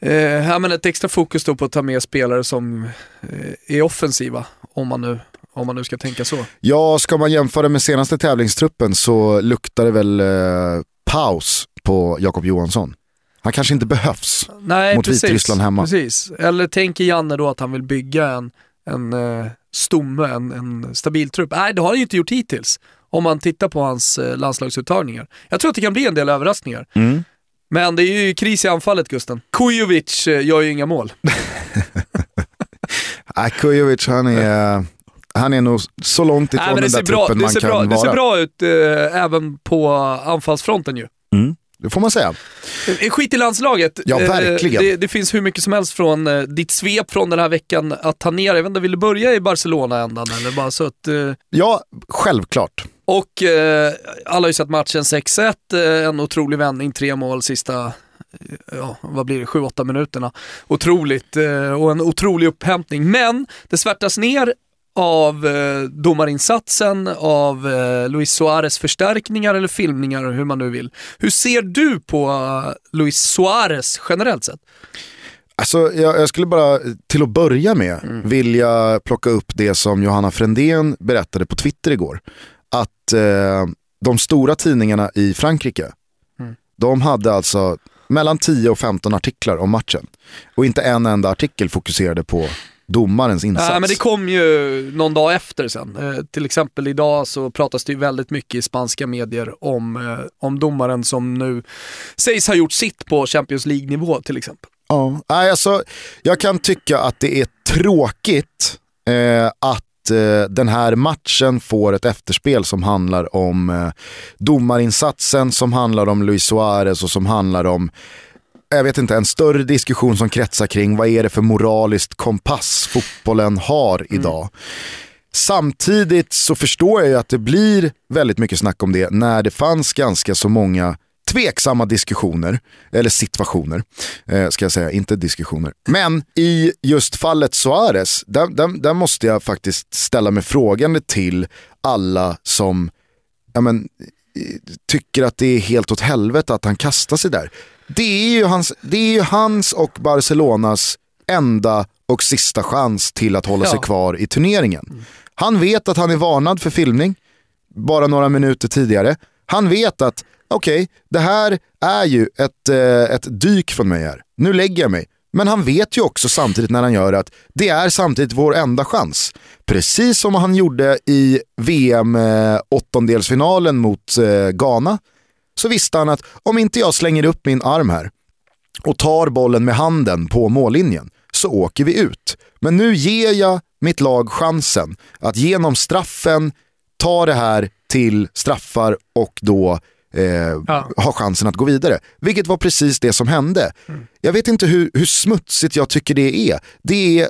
[SPEAKER 3] eh, men ett extra fokus då på att ta med spelare som eh, är offensiva, om man nu om man nu ska tänka så.
[SPEAKER 2] Ja, ska man jämföra med senaste tävlingstruppen så luktar det väl eh, paus på Jakob Johansson. Han kanske inte behövs Nej, mot precis, Vitryssland hemma.
[SPEAKER 3] Precis. Eller tänker Janne då att han vill bygga en, en eh, stomme, en, en stabil trupp? Nej, det har han ju inte gjort hittills. Om man tittar på hans eh, landslagsuttagningar. Jag tror att det kan bli en del överraskningar. Mm. Men det är ju kris i anfallet Gusten. Kujovic eh, gör ju inga mål.
[SPEAKER 2] Nej, Kujovic han är, han är nog så långt ifrån Nej, den där bra, truppen man kan
[SPEAKER 3] bra,
[SPEAKER 2] vara.
[SPEAKER 3] Det ser bra ut eh, även på anfallsfronten ju.
[SPEAKER 2] Mm. Det får man säga.
[SPEAKER 3] Eh, skit i landslaget.
[SPEAKER 2] Ja, eh, verkligen.
[SPEAKER 3] Det, det, finns hur mycket som helst från eh, ditt svep från den här veckan att ta ner. Jag vet inte, vill du börja i Barcelona ändan eller bara så att...
[SPEAKER 2] Ja, självklart.
[SPEAKER 3] Och eh, alla har ju sett matchen 6-1, eh, en otrolig vändning, tre mål sista ja, vad blir det, 7-8 minuterna. Otroligt och en otrolig upphämtning. Men det svärtas ner av eh, domarinsatsen, av eh, Luis Suarez förstärkningar eller filmningar, hur man nu vill. Hur ser du på uh, Luis Suarez generellt sett?
[SPEAKER 2] Alltså, jag, jag, skulle bara till att börja med mm. vilja plocka upp det som Johanna Frändén berättade på Twitter igår. Att eh, de stora tidningarna i Frankrike, mm. de hade alltså mellan 10 och 15 artiklar om matchen. Och inte en enda artikel fokuserade på domarens insats.
[SPEAKER 3] Nej, men det kom ju någon dag efter sen. Eh, till exempel idag så pratas det ju väldigt mycket i spanska medier om, eh, om domaren som nu sägs ha gjort sitt på Champions League-nivå till exempel.
[SPEAKER 2] Ja, alltså, jag kan tycka att det är tråkigt eh, att eh, den här matchen får ett efterspel som handlar om eh, domarinsatsen, som handlar om Luis Suarez och som handlar om jag vet inte, en större diskussion som kretsar kring vad är det för moraliskt kompass fotbollen har mm. idag. Mm. Samtidigt så förstår jag ju att det blir väldigt mycket snack om det när det fanns ganska så många tveksamma diskussioner, eller situationer, eh, ska jag säga, inte diskussioner. Men i just fallet Suarez, där, där, där måste jag faktiskt ställa mig frågande till alla som ja, men, tycker att det är helt åt helvete att han kastar sig där det är ju hans, det är ju hans och Barcelonas enda och sista chans till att hålla ja. sig kvar i turneringen. Han vet att han är varnad för filmning, bara några minuter tidigare. Han vet att, okej, okay, det här är ju ett, eh, ett dyk från mig här. Nu lägger jag mig. Men han vet ju också samtidigt när han gör att det är samtidigt vår enda chans. Precis som han gjorde i VM eh, åttondelsfinalen mot eh, Ghana så visste han att om inte jag slänger upp min arm här och tar bollen med handen på mållinjen så åker vi ut. Men nu ger jag mitt lag chansen att genom straffen ta det här till straffar och då eh, ja. ha chansen att gå vidare. Vilket var precis det som hände. Mm. Jag vet inte hur, hur smutsigt jag tycker det är. Det är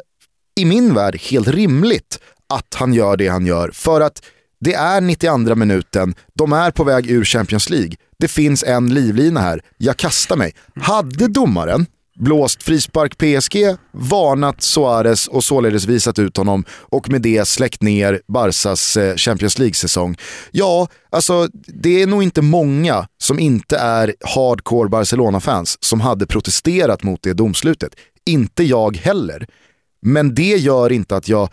[SPEAKER 2] i min värld helt rimligt att han gör det han gör. För att det är 92 minuten, de är på väg ur Champions League. Det finns en livlina här, jag kastar mig. Hade domaren blåst frispark PSG, varnat Suarez och således visat ut honom och med det släckt ner Barsas eh, Champions League-säsong. Ja, alltså det är nog inte många som inte är hardcore Barcelona-fans som hade protesterat mot det domslutet. Inte jag heller. Men det gör inte att jag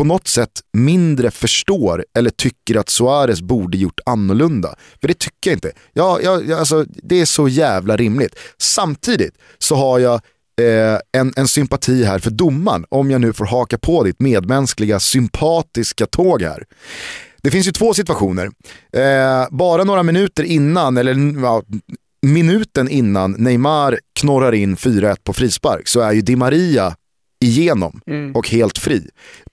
[SPEAKER 2] på något sätt mindre förstår eller tycker att Suarez borde gjort annorlunda. För det tycker jag inte. Ja, ja, alltså, det är så jävla rimligt. Samtidigt så har jag eh, en, en sympati här för domaren, om jag nu får haka på ditt medmänskliga, sympatiska tåg här. Det finns ju två situationer. Eh, bara några minuter innan, eller ja, minuten innan Neymar knorrar in 4-1 på frispark så är ju Di Maria igenom
[SPEAKER 3] Mm.
[SPEAKER 2] och helt fri.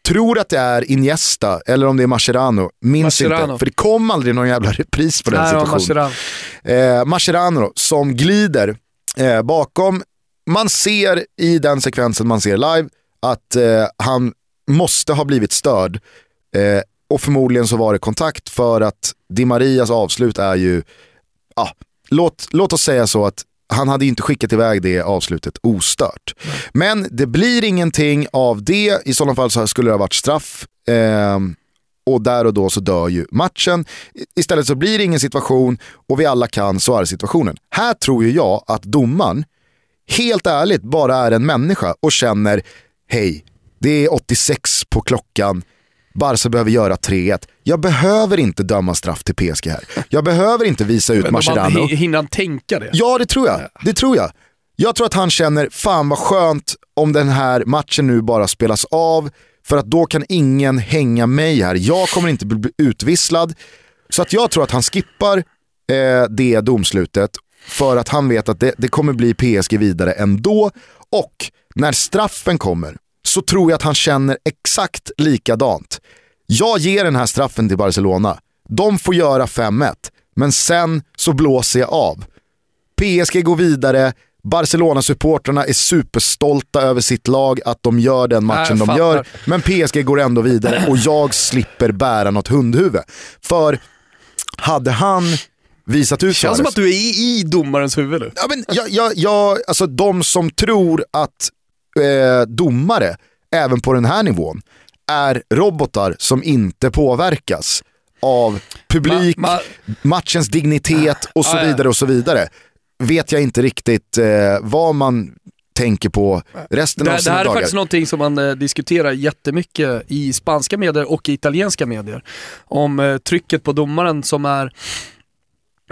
[SPEAKER 2] Tror att det är Iniesta eller om det är Mascherano, minns
[SPEAKER 3] Mascherano.
[SPEAKER 2] inte. För det kom aldrig någon jävla repris på den
[SPEAKER 3] Nej,
[SPEAKER 2] situationen.
[SPEAKER 3] Mascherano.
[SPEAKER 2] Eh, Mascherano som glider eh, bakom. Man ser i den sekvensen man ser live att eh, han måste ha blivit störd. Eh, och förmodligen så var det kontakt för att Di Marias avslut är ju, ja, låt, låt oss säga så att han hade inte skickat iväg det avslutet ostört. Men det blir ingenting av det, i sådana fall så skulle det ha varit straff. Eh, och där och då så dör ju matchen. Istället så blir det ingen situation och vi alla kan så är situationen. Här tror ju jag att domaren helt ärligt bara är en människa och känner hej, det är 86 på klockan, Barca behöver göra 3-1. Jag behöver inte döma straff till PSG här. Jag behöver inte visa ut Mascherano.
[SPEAKER 3] hi- hinner han tänka det?
[SPEAKER 2] Ja, det tror jag. Det tror jag. Jag tror att han känner, fan vad skönt om den här matchen nu bara spelas av, för att då kan ingen hänga mig här. Jag kommer inte bli utvisslad. Så att jag tror att han skippar eh, det domslutet för att han vet att det, det kommer bli PSG vidare ändå. Och när straffen kommer så tror jag att han känner exakt likadant. Jag ger den här straffen till Barcelona. De får göra 5-1, men sen så blåser jag av. PSG går vidare, Barcelona-supportrarna är superstolta över sitt lag, att de gör den matchen de gör. Men PSG går ändå vidare och jag slipper bära något hundhuvud. För hade han visat ut
[SPEAKER 3] Känns som att du är i, i domarens huvud nu.
[SPEAKER 2] Ja, men jag, jag, jag, alltså de som tror att eh, domare, även på den här nivån, är robotar som inte påverkas av publik,
[SPEAKER 3] Ma-
[SPEAKER 2] matchens dignitet och så
[SPEAKER 3] Ah,
[SPEAKER 2] vidare och så vidare. Vet jag inte riktigt eh, vad man tänker på resten
[SPEAKER 3] Det,
[SPEAKER 2] av
[SPEAKER 3] det
[SPEAKER 2] sina
[SPEAKER 3] här är
[SPEAKER 2] dagar.
[SPEAKER 3] faktiskt någonting som man eh, diskuterar jättemycket i spanska medier och i italienska medier. Om eh, trycket på domaren som är,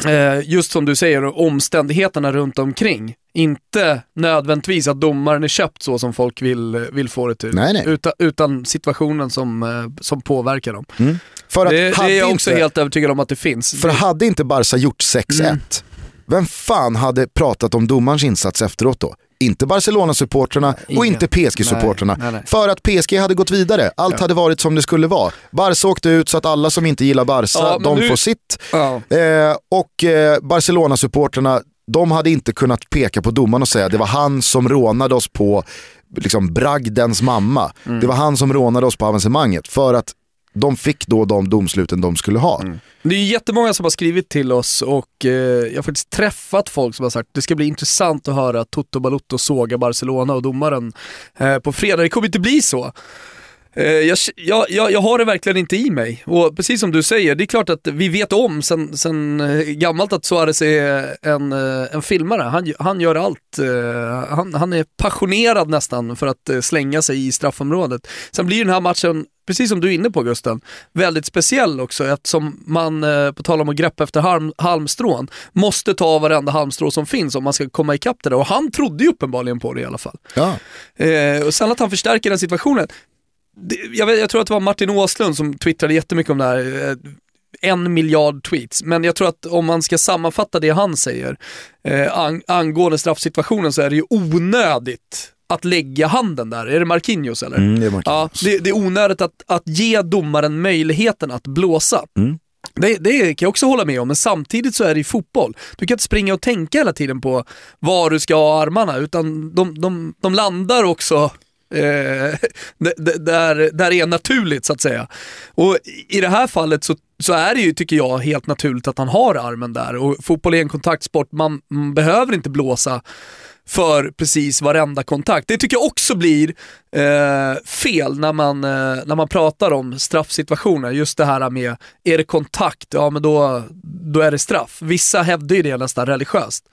[SPEAKER 3] eh, just som du säger, omständigheterna runt omkring. Inte nödvändigtvis att domaren är köpt så som folk vill, vill få det till.
[SPEAKER 2] Nej, nej.
[SPEAKER 3] Utan, utan situationen som, eh, som påverkar dem.
[SPEAKER 2] För, att
[SPEAKER 3] Det, det är jag också
[SPEAKER 2] inte,
[SPEAKER 3] helt övertygad om att det finns.
[SPEAKER 2] för hade inte Barca gjort 6-1,
[SPEAKER 3] Mm.
[SPEAKER 2] vem fan hade pratat om domarens insats efteråt då? Inte Barcelona-supporterna och inte PSG-supporterna. För att PSG hade gått vidare. Allt hade varit som det skulle vara. Barca åkte ut så att alla som inte gillar Barca,
[SPEAKER 3] Ja,
[SPEAKER 2] de
[SPEAKER 3] nu-
[SPEAKER 2] får sitt.
[SPEAKER 3] Ja.
[SPEAKER 2] Eh, och eh, Barcelona-supporterna, de hade inte kunnat peka på domaren och säga det var han som rånade oss på liksom, bragdens mamma.
[SPEAKER 3] Mm.
[SPEAKER 2] Det var han som rånade oss på avancemanget. För att de fick då de domsluten de skulle ha.
[SPEAKER 3] Mm. Det är jättemånga som har skrivit till oss och eh, jag har faktiskt träffat folk som har sagt det ska bli intressant att höra Toto Balotto såga Barcelona och domaren eh, på fredag. Det kommer inte bli så. Eh, jag, jag, jag, har det verkligen inte i mig. Och precis som du säger, det är klart att vi vet om sen, sen eh, gammalt att Suarez är en, eh, en filmare. Han, han gör allt. Han, han är passionerad nästan för att slänga sig i straffområdet. Sen blir den här matchen, precis som du är inne på Gusten, väldigt speciell också eftersom man, eh, på tal om att greppa efter halm, halmstrån, måste ta varenda halmstrå som finns om man ska komma ikapp det där. Och han trodde ju uppenbarligen på det i alla fall.
[SPEAKER 2] Ja.
[SPEAKER 3] Eh, och sen att han förstärker den situationen. Jag, vet, jag tror att det var Martin Åslund som twittrade jättemycket om det här. Eh, en miljard tweets. Men jag tror att om man ska sammanfatta det han säger eh, ang, angående straffsituationen så är det ju onödigt att lägga handen där. Är det Marquinhos eller?
[SPEAKER 2] Mm, det är Marquinhos.
[SPEAKER 3] Ja, det, det är onödigt att, att ge domaren möjligheten att blåsa.
[SPEAKER 2] Mm.
[SPEAKER 3] Det, det kan jag också hålla med om, men samtidigt så är det ju fotboll. Du kan inte springa och tänka hela tiden på var du ska ha armarna, utan de, de, de landar också eh, där, där det är naturligt så att säga. Och i det här fallet så, så är det ju, tycker jag, helt naturligt att han har armen där. Och fotboll är en kontaktsport, man, man behöver inte blåsa för precis varenda kontakt. Det tycker jag också blir eh, fel när man, eh, när man pratar om straffsituationer. Just det här med, är det kontakt, ja men då, då är det straff. Vissa hävdar ju det nästan religiöst.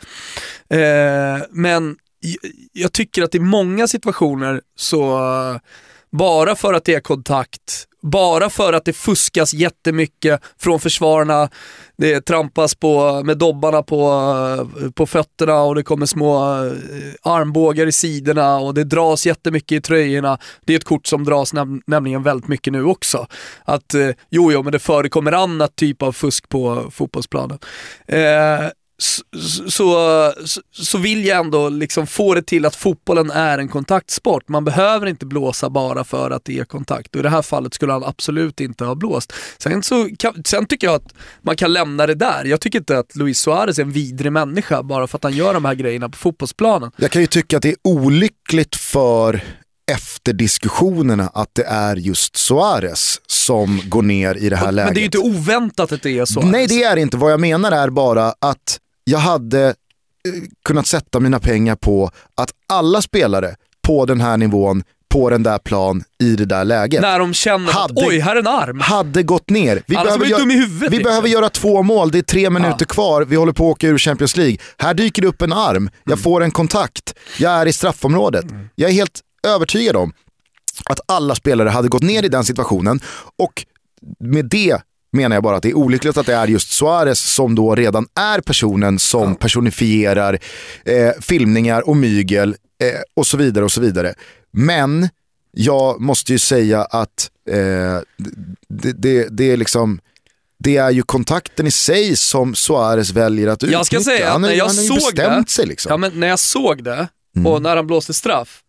[SPEAKER 3] Eh, men jag tycker att i många situationer så, bara för att det är kontakt, bara för att det fuskas jättemycket från försvararna, det trampas på, med dobbarna på, på fötterna och det kommer små eh, armbågar i sidorna och det dras jättemycket i tröjorna. Det är ett kort som dras näm nämligen väldigt mycket nu också. Att eh, jo, jo, men det förekommer annat typ av fusk på fotbollsplanen. Eh, så, så, vill jag ändå liksom få det till att fotbollen är en kontaktsport. Man behöver inte blåsa bara för att det är kontakt. Och I det här fallet skulle han absolut inte ha blåst. Sen, så kan, sen tycker jag att man kan lämna det där. Jag tycker inte att Luis Suarez är en vidrig människa bara för att han gör de här grejerna på fotbollsplanen.
[SPEAKER 2] Jag kan ju tycka att det är olyckligt för efter diskussionerna att det är just Suarez som går ner i det här
[SPEAKER 3] Men
[SPEAKER 2] läget.
[SPEAKER 3] det är ju inte oväntat att det är Suarez.
[SPEAKER 2] Nej det är inte, vad jag menar är bara att jag hade eh, kunnat sätta mina pengar på att alla spelare på den här nivån, på den där plan, i det där läget.
[SPEAKER 3] När de känner
[SPEAKER 2] Hade-
[SPEAKER 3] att oj, här är en arm.
[SPEAKER 2] hade gått ner. Vi,
[SPEAKER 3] Alla som
[SPEAKER 2] behöver,
[SPEAKER 3] är
[SPEAKER 2] gö-
[SPEAKER 3] dum i huvudet.
[SPEAKER 2] vi
[SPEAKER 3] liksom.
[SPEAKER 2] behöver göra två mål, det är tre minuter kvar, vi håller på att åka ur Champions League. Här dyker det upp en arm, jag
[SPEAKER 3] Mm.
[SPEAKER 2] får en kontakt, jag är i straffområdet. Jag är helt övertygad om att alla spelare hade gått ner i den situationen och med det menar jag bara att det är olyckligt att det är just Suarez som då redan är personen som personifierar eh, filmningar och mygel eh, och så vidare och så vidare. Men jag måste ju säga att eh, det, det, det är liksom det är ju kontakten i sig som Suarez väljer att utnyttja.
[SPEAKER 3] Jag ska säga att
[SPEAKER 2] han,
[SPEAKER 3] när jag
[SPEAKER 2] han har ju
[SPEAKER 3] såg
[SPEAKER 2] bestämt
[SPEAKER 3] det,
[SPEAKER 2] sig liksom.
[SPEAKER 3] Ja, men när jag såg det
[SPEAKER 2] Mm.
[SPEAKER 3] och när han blåste straff,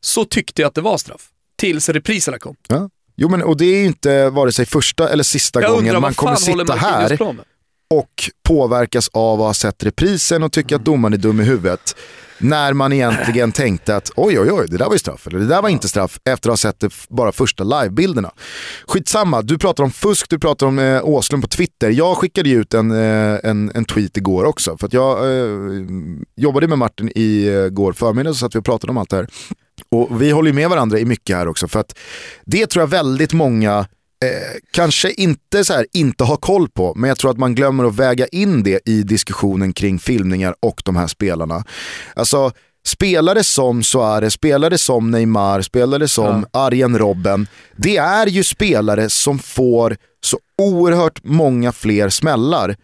[SPEAKER 3] så tyckte jag att det var straff. Tills repriserna kom.
[SPEAKER 2] Ja. Jo men och det är ju inte vare sig första eller sista
[SPEAKER 3] Jag
[SPEAKER 2] gången
[SPEAKER 3] undrar
[SPEAKER 2] man kommer sitta här
[SPEAKER 3] på med?
[SPEAKER 2] Och påverkas av att ha sett reprisen och tycka att domaren är dum i huvudet. När man egentligen tänkte att oj oj oj, det där var ju straff, eller det där var inte straff, efter att ha sett det bara första livebilderna. Skitsamma, du pratar om fusk, du pratar om eh, Åslund på Twitter. Jag skickade ju ut en, eh, en, en tweet igår också, för att jag eh, jobbade med Martin i eh, går förmiddag så att vi pratade om allt det här. Och vi håller ju med varandra i mycket här också, för att det tror jag väldigt många eh, kanske inte så här, inte har koll på, men jag tror att man glömmer att väga in det i diskussionen kring filmningar och de här spelarna. Alltså, spelare som Suarez, spelare som Neymar, spelare som Arjen Robben, det är ju spelare som får så oerhört många fler smällar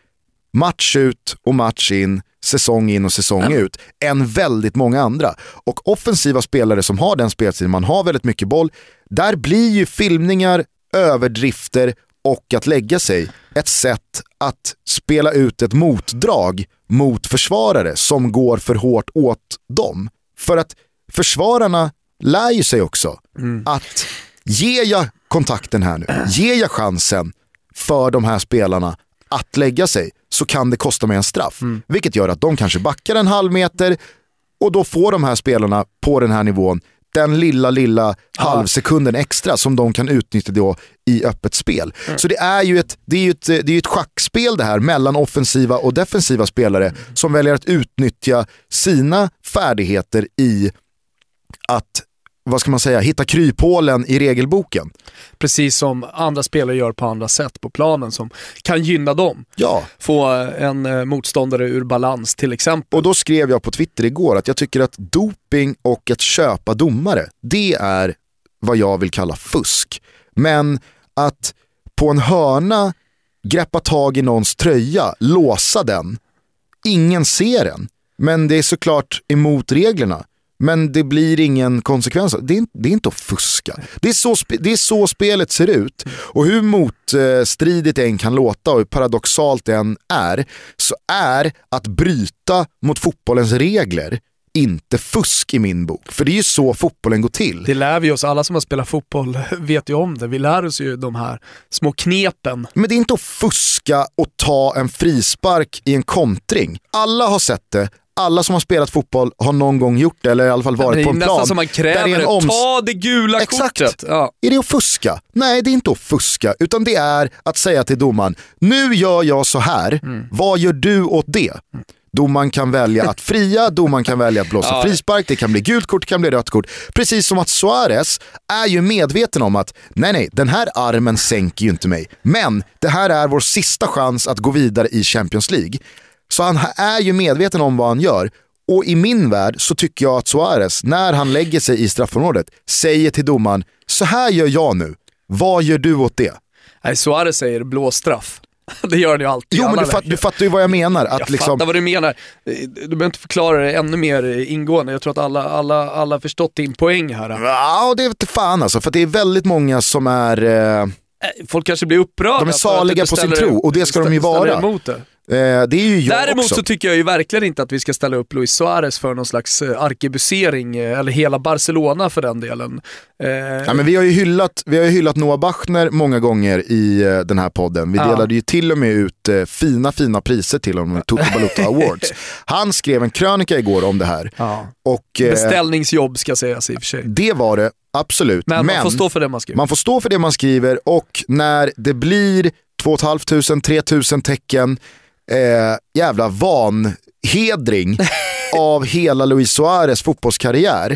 [SPEAKER 2] match ut och match in, säsong in och säsong ut, än väldigt många andra. Och offensiva spelare som har den speltiden, man har väldigt mycket boll, där blir ju filmningar, överdrifter och att lägga sig ett sätt att spela ut ett motdrag mot försvarare som går för hårt åt dem. För att försvararna lär ju sig också att ger jag kontakten här nu, ger jag chansen för de här spelarna att lägga sig så kan det kosta mig en straff. Vilket gör att de kanske backar en halv meter och då får de här spelarna på den här nivån den lilla, lilla halvsekunden extra som de kan utnyttja då i öppet spel. Så det är ju ett, det är ju ett, det är ett schackspel det här mellan offensiva och defensiva spelare som väljer att utnyttja sina färdigheter i att, vad ska man säga, hitta kryphålen i regelboken.
[SPEAKER 3] Precis som andra spelare gör på andra sätt på planen som kan gynna dem.
[SPEAKER 2] Ja,
[SPEAKER 3] Få en eh, motståndare ur balans till exempel.
[SPEAKER 2] och då skrev jag på Twitter igår att jag tycker att doping och att köpa domare, det är vad jag vill kalla fusk. Men att på en hörna greppa tag i någons tröja, låsa den, ingen ser den. Men det är såklart emot reglerna. Men det blir ingen konsekvens. Det är, inte- det är inte att fuska. Det är, så, det är så spelet ser ut. Och hur motstridigt det än kan låta och hur paradoxalt det än är, så är att bryta mot fotbollens regler inte fusk i min bok. För det är ju så fotbollen går till.
[SPEAKER 3] Det lär vi oss, alla som har spelat fotboll vet ju om det. Vi lär oss ju de här små knepen.
[SPEAKER 2] Men det är inte att fuska och ta en frispark i en kontring. Alla har sett det, alla som har spelat fotboll har någon gång gjort det, eller i alla fall
[SPEAKER 3] Det
[SPEAKER 2] varit
[SPEAKER 3] är
[SPEAKER 2] på en
[SPEAKER 3] nästan
[SPEAKER 2] plan.
[SPEAKER 3] som man kräver
[SPEAKER 2] det är
[SPEAKER 3] det.
[SPEAKER 2] oms-
[SPEAKER 3] Ta det gula
[SPEAKER 2] Exakt.
[SPEAKER 3] kortet. Ja.
[SPEAKER 2] Är det att fuska? Nej, det är inte att fuska, utan det är att säga till domaren, nu gör jag så här,
[SPEAKER 3] Mm.
[SPEAKER 2] vad gör du åt det? Domaren kan välja att fria, domaren kan välja att blåsa
[SPEAKER 3] Ja.
[SPEAKER 2] frispark, det kan bli gult kort, det kan bli rött kort. Precis som att Suarez är ju medveten om att nej, nej, den här armen sänker ju inte mig. Men det här är vår sista chans att gå vidare i Champions League. Så han är ju medveten om vad han gör. Och i min värld så tycker jag att Suarez, när han lägger sig i straffområdet, säger till domaren, så här gör jag nu, vad gör du åt det?
[SPEAKER 3] Nej, Suarez säger blåstraff. Det gör han ju alltid.
[SPEAKER 2] Jo men
[SPEAKER 3] alla
[SPEAKER 2] du, fatt, du fattar ju vad jag menar. Att
[SPEAKER 3] Jag
[SPEAKER 2] liksom,
[SPEAKER 3] fattar vad du menar. Du behöver inte förklara det ännu mer ingående. Jag tror att alla, alla, alla har förstått din poäng här.
[SPEAKER 2] Ja, det vet fan alltså, för det är väldigt många som är, eh,
[SPEAKER 3] Folk kanske blir upprörda.
[SPEAKER 2] De är saliga på sin tro, och det ska de ju vara. Eh, det är ju jag
[SPEAKER 3] Däremot
[SPEAKER 2] också.
[SPEAKER 3] så tycker jag ju verkligen inte att vi ska ställa upp Luis Suarez för någon slags eh, arkebusering, eh, eller hela Barcelona för den delen. Eh,
[SPEAKER 2] Ja, men vi har ju hyllat, vi har ju hyllat Noah Bachner många gånger i eh, den här podden. Vi
[SPEAKER 3] Ja.
[SPEAKER 2] delade ju till och med ut fina, fina priser till honom i Toto Balotto Awards. Han skrev en krönika igår om det här.
[SPEAKER 3] ja.
[SPEAKER 2] Och, eh,
[SPEAKER 3] Beställningsjobb ska sägas i och för sig.
[SPEAKER 2] det var det absolut.
[SPEAKER 3] Men, man får stå för det man skriver.
[SPEAKER 2] man får stå för det man skriver och när det blir 2 500-3 000 tecken, eh, jävla vanhedring av hela Luis Suarez fotbollskarriär.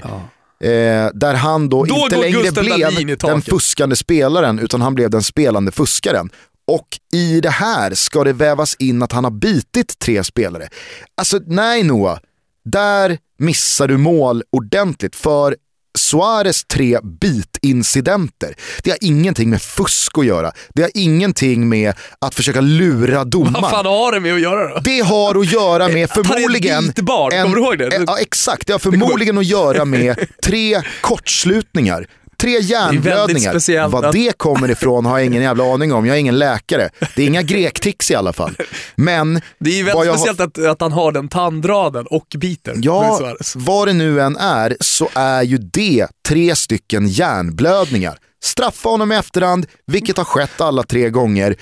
[SPEAKER 2] Eh, där han då,
[SPEAKER 3] Då
[SPEAKER 2] inte längre
[SPEAKER 3] i
[SPEAKER 2] blev den fuskande spelaren utan han blev den spelande fuskaren. Och i det här ska det vävas in att han har bitit tre spelare. Alltså nej Noah, där missar du mål ordentligt för Suarez tre bitincidenter. Det har ingenting med fusk att göra. Det har ingenting med att försöka lura domaren.
[SPEAKER 3] Vad fan har det med att göra då?
[SPEAKER 2] Det har att göra med
[SPEAKER 3] Att han är
[SPEAKER 2] förmodligen...
[SPEAKER 3] bitbarn, kommer du ihåg det?
[SPEAKER 2] Ja exakt, det har förmodligen att göra med tre kortslutningar. Tre hjärnblödningar. Vad det kommer ifrån har jag ingen jävla aning om. Jag är ingen läkare. Det är inga grektics i alla fall. Men
[SPEAKER 3] Det är ju väldigt
[SPEAKER 2] har-
[SPEAKER 3] speciellt att, att han har den tandraden och biter.
[SPEAKER 2] Ja, vad det nu än är så är ju det tre stycken hjärnblödningar. Straffa honom i efterhand, vilket har skett alla tre gånger.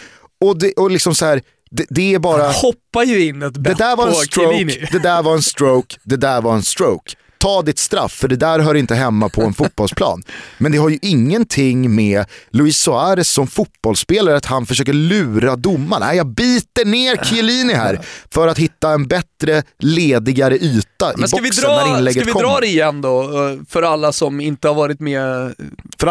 [SPEAKER 2] Och, det, och liksom så här, det, det är bara...
[SPEAKER 3] Hoppar ju in ett
[SPEAKER 2] Det
[SPEAKER 3] bett
[SPEAKER 2] där var en
[SPEAKER 3] Chiellini.
[SPEAKER 2] stroke, det där var en stroke, det där var en stroke. Ta ditt straff, för det där hör inte hemma på en fotbollsplan. Men det har ju ingenting med Luis Suarez som fotbollsspelare att han försöker lura domaren. Nej, jag biter ner Chiellini här för att hitta en bättre, ledigare yta i
[SPEAKER 3] Men ska vi,
[SPEAKER 2] boxen när
[SPEAKER 3] dra,
[SPEAKER 2] inlägget
[SPEAKER 3] ska vi
[SPEAKER 2] kommer.
[SPEAKER 3] dra det igen då, eh, för alla som inte har varit med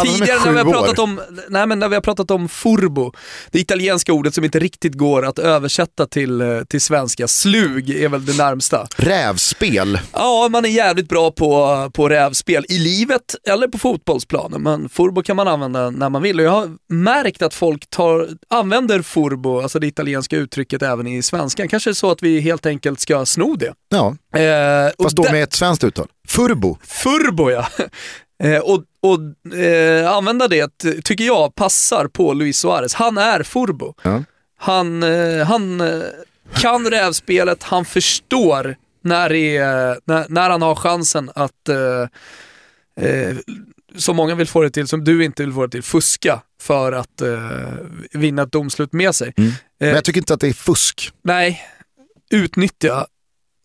[SPEAKER 3] tidigare när vi, har pratat
[SPEAKER 2] år.
[SPEAKER 3] om, nej, men när vi har pratat om furbo, det italienska ordet som inte riktigt går att översätta till, eh, till svenska. Slug är väl det närmsta.
[SPEAKER 2] Rävspel.
[SPEAKER 3] Ja, man är jävligt bra på, på rävspel i livet eller på fotbollsplanen, men furbo kan man använda när man vill. Och jag har märkt att folk tar, använder furbo, alltså det italienska uttrycket, även i svenskan. Kanske är det så att vi helt enkelt ska sno det.
[SPEAKER 2] Ja,
[SPEAKER 3] Eh,
[SPEAKER 2] fast då med ett svenskt uttal. Furbo.
[SPEAKER 3] Furbo ja. Eh, och och eh, använda det ty- tycker jag passar på Luis Suarez. Han är Furbo.
[SPEAKER 2] Ja.
[SPEAKER 3] Han, eh, han eh, kan rävspelet, han förstår när, är, när, när han har chansen att, eh, eh, som många vill få det till, som du inte vill få det till, fuska för att eh, vinna ett domslut med sig.
[SPEAKER 2] Men
[SPEAKER 3] Eh,
[SPEAKER 2] jag tycker inte att det är fusk.
[SPEAKER 3] nej, utnyttja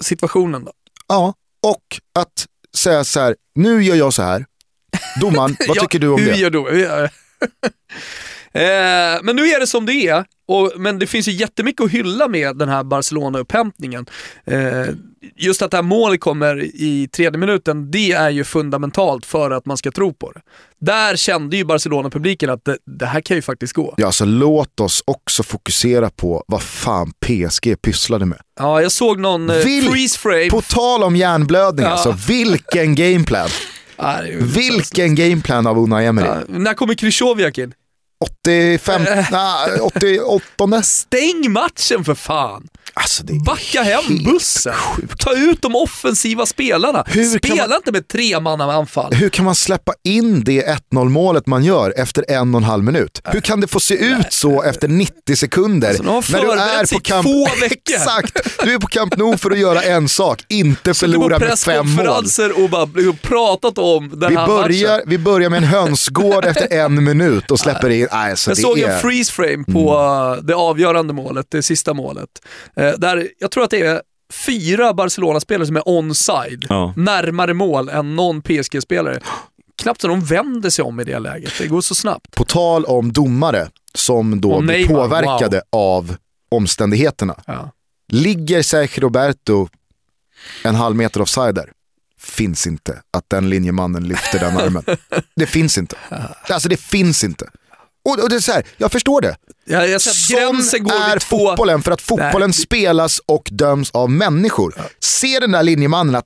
[SPEAKER 3] situationen då.
[SPEAKER 2] Ja, och att säga så här, nu gör jag så här. Domaren, vad
[SPEAKER 3] Ja,
[SPEAKER 2] tycker du om
[SPEAKER 3] hur
[SPEAKER 2] det?
[SPEAKER 3] gör du? eh, men nu är det som det är, och, men det finns ju jättemycket att hylla med den här Barcelona-upphämtningen. Eh, just att det här målet kommer i tredje minuten, det är ju fundamentalt för att man ska tro på det. Där kände ju Barcelona-publiken att det, det här kan ju faktiskt gå.
[SPEAKER 2] Ja, alltså låt oss också fokusera på vad fan PSG pysslade med.
[SPEAKER 3] Ja, jag såg någon eh,
[SPEAKER 2] Vill-
[SPEAKER 3] freeze frame.
[SPEAKER 2] På tal om hjärnblödning
[SPEAKER 3] Ja.
[SPEAKER 2] alltså, vilken gameplan.
[SPEAKER 3] Ja,
[SPEAKER 2] Vilken gameplan av Unai Emery.
[SPEAKER 3] Ja, när kommer Krychowiak in?
[SPEAKER 2] 85,
[SPEAKER 3] Eh.
[SPEAKER 2] nej, 88
[SPEAKER 3] Stäng matchen för fan!
[SPEAKER 2] Alltså det är
[SPEAKER 3] Backa hem bussen.
[SPEAKER 2] sjukt.
[SPEAKER 3] Ta ut de offensiva spelarna.
[SPEAKER 2] Hur
[SPEAKER 3] Spela
[SPEAKER 2] man-
[SPEAKER 3] inte med tre anfall.
[SPEAKER 2] Hur kan man släppa in det 1-0 målet man gör efter en och en halv minut? Hur kan det få se ut så efter 90 sekunder?
[SPEAKER 3] Alltså, de har förberett sig i två veckor.
[SPEAKER 2] Exakt, du är på Camp Nou för att göra en sak, inte förlora
[SPEAKER 3] på
[SPEAKER 2] med fem mål.
[SPEAKER 3] och bara pratat om den
[SPEAKER 2] Vi
[SPEAKER 3] här
[SPEAKER 2] börjar,
[SPEAKER 3] matchen.
[SPEAKER 2] vi börjar med en hönsgård efter en minut och släpper in, nej, alltså
[SPEAKER 3] Jag
[SPEAKER 2] det
[SPEAKER 3] såg
[SPEAKER 2] är...
[SPEAKER 3] en freeze frame på
[SPEAKER 2] Mm.
[SPEAKER 3] uh, det avgörande målet, det sista målet. Eh, där jag tror att det är fyra Barcelona-spelare som är onside,
[SPEAKER 1] Ja.
[SPEAKER 3] närmare mål än någon PSG-spelare. Knappt så de vänder sig om i det läget, det går så snabbt.
[SPEAKER 2] På tal om domare som då
[SPEAKER 3] Och
[SPEAKER 2] blir påverkade av omständigheterna.
[SPEAKER 3] Ja.
[SPEAKER 2] Ligger Sergio Roberto en halv meter offside där? Finns inte att den linjemannen lyfter den armen. Det finns inte. Alltså det finns inte. Och, och det är så här, jag förstår det.
[SPEAKER 3] Jag, jag gränsen
[SPEAKER 2] Sån
[SPEAKER 3] går
[SPEAKER 2] är fotbollen för att fotbollen
[SPEAKER 3] Nej.
[SPEAKER 2] spelas och döms av människor. Se den där linjemannen att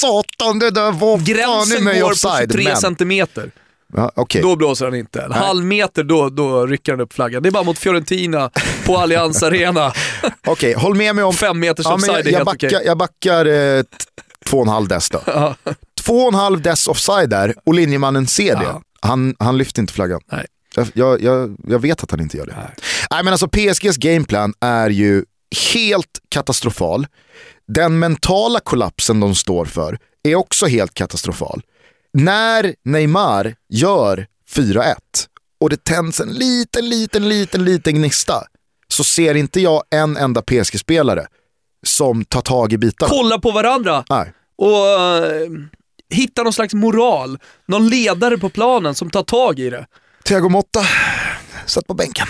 [SPEAKER 2] satan det där var fan i
[SPEAKER 3] Gränsen
[SPEAKER 2] mig
[SPEAKER 3] går på
[SPEAKER 2] offside.
[SPEAKER 3] 23
[SPEAKER 2] men-
[SPEAKER 3] centimeter.
[SPEAKER 2] Ja, okej.
[SPEAKER 3] Då blåser han inte. En halv meter, då, då rycker han upp flaggan. Det är bara mot Fiorentina på Allianz Arena.
[SPEAKER 2] Okej, håll med mig om...
[SPEAKER 3] Fem meters
[SPEAKER 2] Ja,
[SPEAKER 3] offside
[SPEAKER 2] jag,
[SPEAKER 3] är
[SPEAKER 2] jag,
[SPEAKER 3] helt
[SPEAKER 2] backar,
[SPEAKER 3] okej.
[SPEAKER 2] jag backar eh, två och en halv dess då.
[SPEAKER 3] Ja.
[SPEAKER 2] Två och en halv dess offside där och linjemannen ser det.
[SPEAKER 3] Ja.
[SPEAKER 2] Han, han lyfter inte flaggan.
[SPEAKER 3] Nej.
[SPEAKER 2] Jag, jag, jag, vet att han inte gör det. Nej. men alltså PSGs gameplan är ju helt katastrofal. Den mentala kollapsen de står för är också helt katastrofal. När Neymar gör 4-1 och det tänds en liten, liten, liten, liten gnista så ser inte jag en enda PSG-spelare som tar tag i bitarna.
[SPEAKER 3] Kolla på varandra
[SPEAKER 2] Nej.
[SPEAKER 3] och uh, hitta någon slags moral. Någon ledare på planen som tar tag i det.
[SPEAKER 2] Thiago Motta satt på bänken.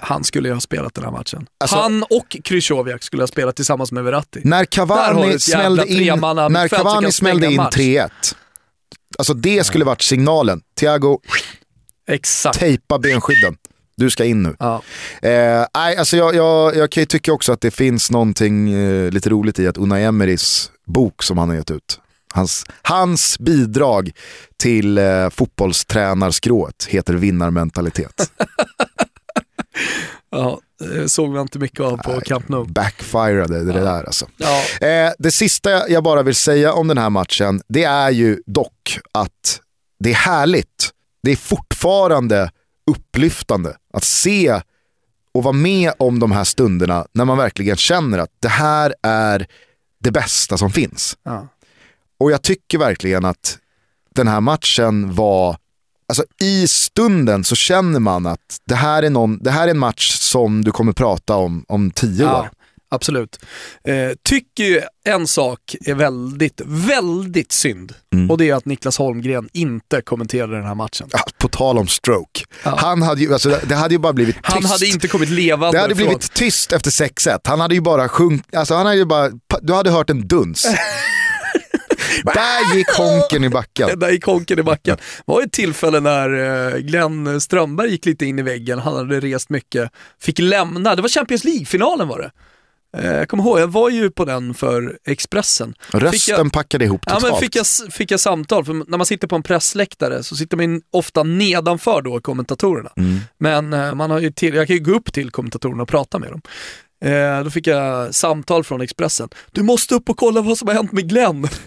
[SPEAKER 3] Han skulle ju ha spelat den här matchen.
[SPEAKER 2] Alltså-
[SPEAKER 3] Han och Krychowiak skulle ha spelat tillsammans med Verratti.
[SPEAKER 2] När Cavani smällde in, när Cavani smällde in
[SPEAKER 3] match.
[SPEAKER 2] 3-1, alltså det skulle varit signalen. Thiago,
[SPEAKER 3] Exakt.
[SPEAKER 2] tejpa benskydden. Du ska in nu.
[SPEAKER 3] Ja.
[SPEAKER 2] Eh, nej, alltså jag, jag, jag kan ju tycka också att det finns någonting eh, lite roligt i att Unai Emerys bok som han har gett ut, hans, hans bidrag till eh, fotbollstränarskrået heter vinnarmentalitet.
[SPEAKER 3] Ja, det såg man inte mycket av på Camp Nou.
[SPEAKER 2] Backfirade det där alltså.
[SPEAKER 3] Ja.
[SPEAKER 2] Eh, det sista jag bara vill säga om den här matchen, det är ju dock att det är härligt. Det är fortfarande upplyftande att se och vara med om de här stunderna när man verkligen känner att det här är det bästa som finns.
[SPEAKER 3] Ja.
[SPEAKER 2] Och jag tycker verkligen att den här matchen var, alltså i stunden så känner man att det här är, någon, det här är en match som du kommer prata om om tio
[SPEAKER 3] Ja,
[SPEAKER 2] år.
[SPEAKER 3] absolut. Eh, tycker ju en sak är väldigt, väldigt synd.
[SPEAKER 2] Mm.
[SPEAKER 3] Och det är att Niklas Holmgren inte kommenterade den här matchen.
[SPEAKER 2] Ja, på tal om stroke.
[SPEAKER 3] Ja.
[SPEAKER 2] Han hade ju, alltså, det hade ju bara blivit tyst.
[SPEAKER 3] Han hade inte kommit levande
[SPEAKER 2] det hade
[SPEAKER 3] från...
[SPEAKER 2] blivit tyst efter 6-1. Han hade ju bara sjungit, alltså han hade ju bara, du hade hört en duns. Där gick honken i backen.
[SPEAKER 3] Där gick honken i backen. Det var ett tillfälle när eh, Glenn Strömberg gick lite in i väggen, han hade rest mycket, fick lämna, det var Champions League-finalen var det. Eh, Jag kommer ihåg, jag var ju på den för Expressen.
[SPEAKER 2] Rösten
[SPEAKER 3] jag,
[SPEAKER 2] packade ihop
[SPEAKER 3] ja,
[SPEAKER 2] totalt.
[SPEAKER 3] men fick, jag, fick jag samtal, för när man sitter på en pressläktare så sitter man ofta nedanför då kommentatorerna.
[SPEAKER 2] Mm.
[SPEAKER 3] Men eh, man har ju till, jag kan ju gå upp till kommentatorerna och prata med dem. Eh, då fick jag samtal från Expressen. Du måste upp och kolla vad som har hänt med Glenn.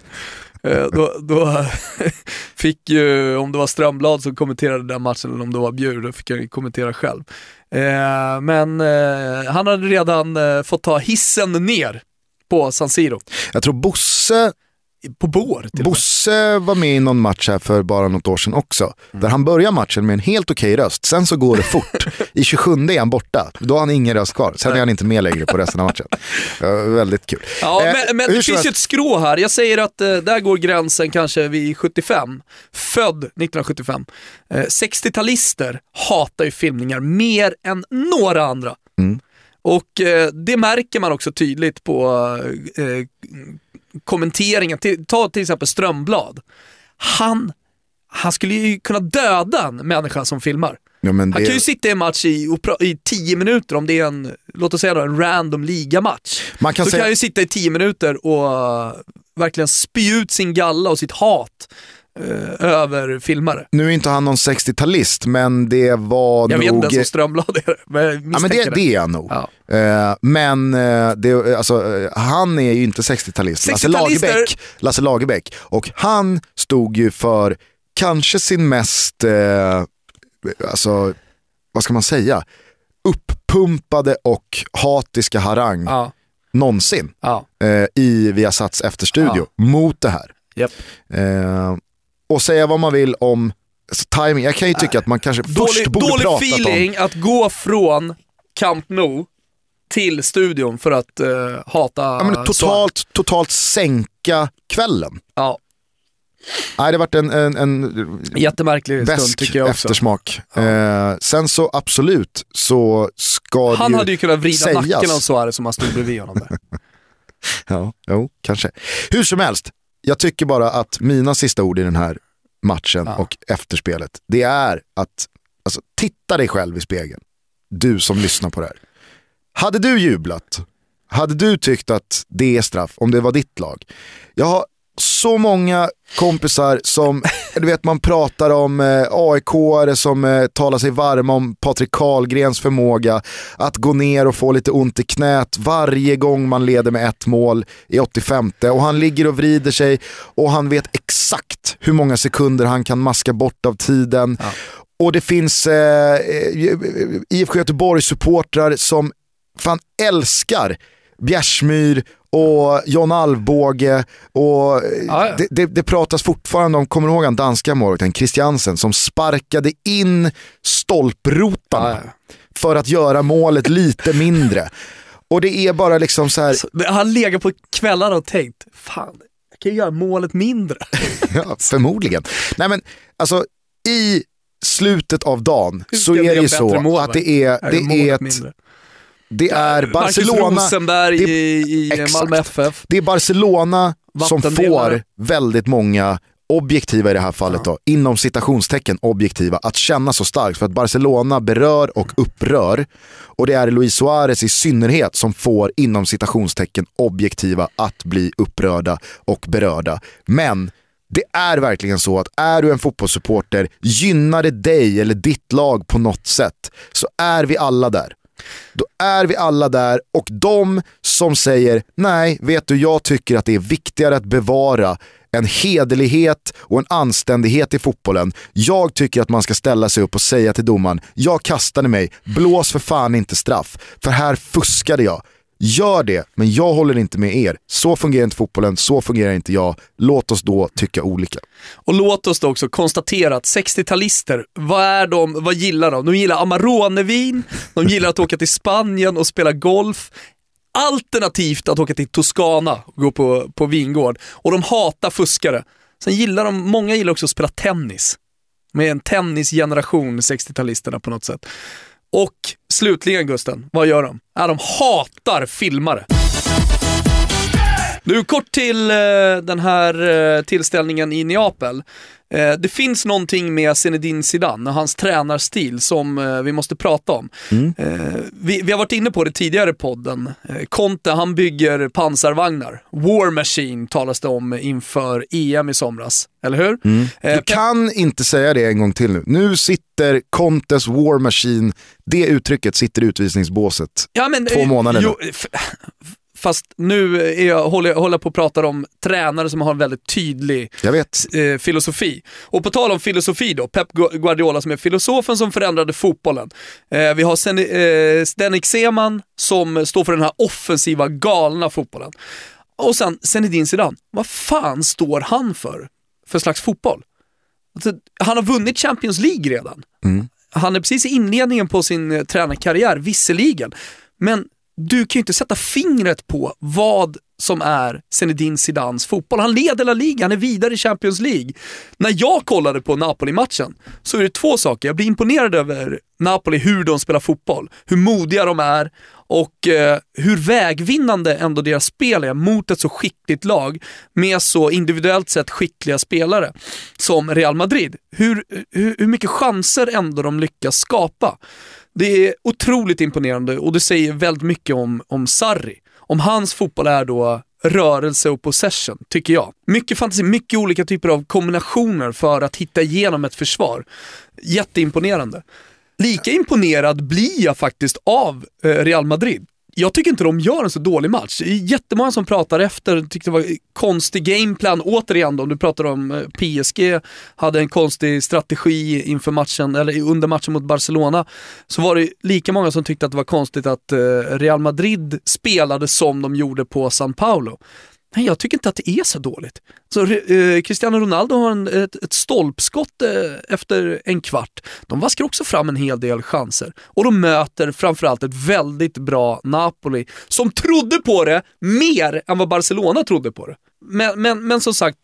[SPEAKER 3] Eh, då, då fick ju, om det var Strömblad som kommenterade den matchen eller om det var Bjur, då fick jag kommentera själv. Eh, men eh, han hade redan eh, fått ta hissen ner på San Siro.
[SPEAKER 2] Jag tror Bosse,
[SPEAKER 3] på bår.
[SPEAKER 2] Bosse var med i någon match här för bara något år sedan också. Där han börjar matchen med en helt okej röst, sen så går det fort. I 27 är han borta, då har han ingen röst kvar. Sen är han inte med längre på resten av matchen. Ja, väldigt kul.
[SPEAKER 3] Ja,
[SPEAKER 2] Eh,
[SPEAKER 3] men, men det finns ju ett skrå här. Jag säger att eh, där går gränsen kanske vid 75. Född 1975. Eh, 60-talister hatar ju filmningar mer än några andra.
[SPEAKER 2] Mm.
[SPEAKER 3] Och eh, det märker man också tydligt på eh, kommenteringen. Till, ta till exempel Strömblad. Han, han skulle ju kunna döda en människa som filmar.
[SPEAKER 2] Ja,
[SPEAKER 3] Han
[SPEAKER 2] det,
[SPEAKER 3] kan ju sitta i en match i, i tio minuter om det är en, låt oss säga då, en random ligamatch.
[SPEAKER 2] man kan
[SPEAKER 3] Så
[SPEAKER 2] säga,
[SPEAKER 3] kan han ju sitta i tio minuter och uh, verkligen spy ut sin galla och sitt hat uh, över filmare.
[SPEAKER 2] nu är inte han någon 60-talist, men det var
[SPEAKER 3] Jag vet
[SPEAKER 2] nog...
[SPEAKER 3] inte ens om Strömblad är det, men jag
[SPEAKER 2] Ja, men det, det är han nog.
[SPEAKER 3] Ja.
[SPEAKER 2] Eh, men eh, det, alltså, eh, han är ju inte 60-talist. Lasse
[SPEAKER 3] 60-talister
[SPEAKER 2] Lagerbäck, Lasse Lagerbäck. Och han stod ju för kanske sin mest, eh, alltså, vad ska man säga, uppumpade och hatiska harang
[SPEAKER 3] Ja,
[SPEAKER 2] någonsin
[SPEAKER 3] ja,
[SPEAKER 2] eh, i Viasats efterstudio mot det här.
[SPEAKER 3] japp.
[SPEAKER 2] Eh, och säga vad man vill om timing. Jag kan ju tycka att man kanske först
[SPEAKER 3] Dålig,
[SPEAKER 2] borde
[SPEAKER 3] dålig
[SPEAKER 2] pratat om...
[SPEAKER 3] feeling att gå från Camp Nou till studion för att uh, hata
[SPEAKER 2] Ja, men totalt, totalt sänka kvällen.
[SPEAKER 3] Ja,
[SPEAKER 2] Nej, det varit en, en, en
[SPEAKER 3] jättemärklig stund tycker jag också.
[SPEAKER 2] eftersmak. Eh, sen så absolut så ska
[SPEAKER 3] Han
[SPEAKER 2] det
[SPEAKER 3] hade ju kunnat vrida
[SPEAKER 2] sägas.
[SPEAKER 3] nacken av Suarez som han stod bredvid honom där.
[SPEAKER 2] Ja, jo, kanske. Hur som helst, jag tycker bara att mina sista ord i den här matchen
[SPEAKER 3] Ja.
[SPEAKER 2] och efterspelet, det är att alltså, titta dig själv i spegeln. Du som lyssnar på det här. Hade du jublat? Hade du tyckt att det är straff om det var ditt lag? Jag har så många kompisar som, du vet man pratar om eh, AIK-are som eh, talar sig varma om Patrik Karlgrens förmåga att gå ner och få lite ont i knät varje gång man leder med ett mål i 85 och han ligger och vrider sig och han vet exakt hur många sekunder han kan maska bort av tiden. Och det finns eh, eh, IFK Göteborg-supportrar som fan älskar Bjärsmyr och John Alvbåge och
[SPEAKER 3] Ja, ja.
[SPEAKER 2] det, det, det pratas fortfarande om, kommer du ihåg han danska målvakten Christiansen som sparkade in stolprotarna
[SPEAKER 3] Ja,
[SPEAKER 2] för att göra målet lite mindre. Och det är bara liksom så här,
[SPEAKER 3] Så, har legat på kvällarna och tänkt, fan, jag kan ju göra målet mindre.
[SPEAKER 2] ja, förmodligen. Nej men alltså i slutet av dagen så är det ju så att det är, det är, ett,
[SPEAKER 3] mindre?
[SPEAKER 2] Det är
[SPEAKER 3] Marcus
[SPEAKER 2] Barcelona,
[SPEAKER 3] Rosenberg
[SPEAKER 2] det-
[SPEAKER 3] i, i. Malmö FF.
[SPEAKER 2] det är Barcelona som får väldigt många objektiva i det här fallet då, inom citationstecken objektiva, att känna så starkt för att Barcelona berör och upprör och det är Luis Suarez i synnerhet som får inom citationstecken objektiva att bli upprörda och berörda. Men det är verkligen så att är du en fotbollssupporter, gynnar det dig eller ditt lag på något sätt, så är vi alla där. Då är vi alla där och de som säger nej, vet du, jag tycker att det är viktigare att bevara en hederlighet och en anständighet i fotbollen. Jag tycker att man ska ställa sig upp och säga till domaren, jag kastade mig, blås för fan inte straff, för här fuskade jag. Gör det, men jag håller inte med er. Så fungerar inte fotbollen, så fungerar inte jag. Låt oss då tycka olika.
[SPEAKER 3] Och låt oss då också konstatera att 60-talister, vad är de, vad gillar de? De gillar Amaronevin, de gillar att åka till Spanien och spela golf, alternativt att åka till Toscana och gå på, på vingård. Och de hatar fuskare. Sen gillar de, många gillar också att spela tennis. Med en tennisgeneration, 60-talisterna på något sätt. Och slutligen Gusten, vad gör de? Ja, de hatar filmare. Nu kort till eh, den här eh, tillställningen i Neapel. Eh, det finns någonting med Zinedine Zidane och hans tränarstil som vi måste prata om. Eh, vi, vi har varit inne på det tidigare i podden. Conte han bygger pansarvagnar. War Machine talas det om inför EM i somras, eller hur? Eh,
[SPEAKER 2] Du kan inte säga det en gång till nu. Nu sitter Contes War Machine, det uttrycket sitter i utvisningsbåset.
[SPEAKER 3] Ja, men,
[SPEAKER 2] Två månader
[SPEAKER 3] jo, f- Fast nu är jag, håller håller jag på att prata om tränare som har en väldigt tydlig eh, filosofi. Och på tal om filosofi då, Pep Gu- Guardiola som är filosofen som förändrade fotbollen. Eh, vi har Sen, eh, Zdenek Seman som står för den här offensiva, galna fotbollen. Och sen Zinedine Zidane, vad fan står han för? För slags fotboll? Alltså, han har vunnit Champions League redan. Han är precis i inledningen på sin eh, tränarkarriär, visserligen. Men du kan ju inte sätta fingret på vad som är Zinedine Zidans fotboll. Han leder La Liga, han är vidare i Champions League. När jag kollade på Napoli-matchen så är det två saker. Jag blir imponerad över Napoli, hur de spelar fotboll, hur modiga de är och eh, hur vägvinnande ändå deras spel är mot ett så skickligt lag med så individuellt sett skickliga spelare som Real Madrid. Hur, eh, hur, hur mycket chanser ändå de lyckas skapa. Det är otroligt imponerande och det säger väldigt mycket om, om Sarri. Om hans fotboll är då rörelse och possession, tycker jag. Mycket fantasi, mycket olika typer av kombinationer för att hitta igenom ett försvar. Jätteimponerande. Lika imponerad blir jag faktiskt av eh, Real Madrid. Jag tycker inte de gör en så dålig match. Det är jättemånga som pratar efter, tyckte det var konstig gameplan. Återigen då, om du pratar om eh, PSG, hade en konstig strategi inför matchen, eller under matchen mot Barcelona, så var det lika många som tyckte att det var konstigt att eh, Real Madrid spelade som de gjorde på San Paulo. Nej, jag tycker inte att det är så dåligt. Så, eh, Cristiano Ronaldo har en, ett, ett stolpskott eh, efter en kvart. De vaskar också fram en hel del chanser. Och de möter framförallt ett väldigt bra Napoli som trodde på det mer än vad Barcelona trodde på det. Men, men, men som sagt,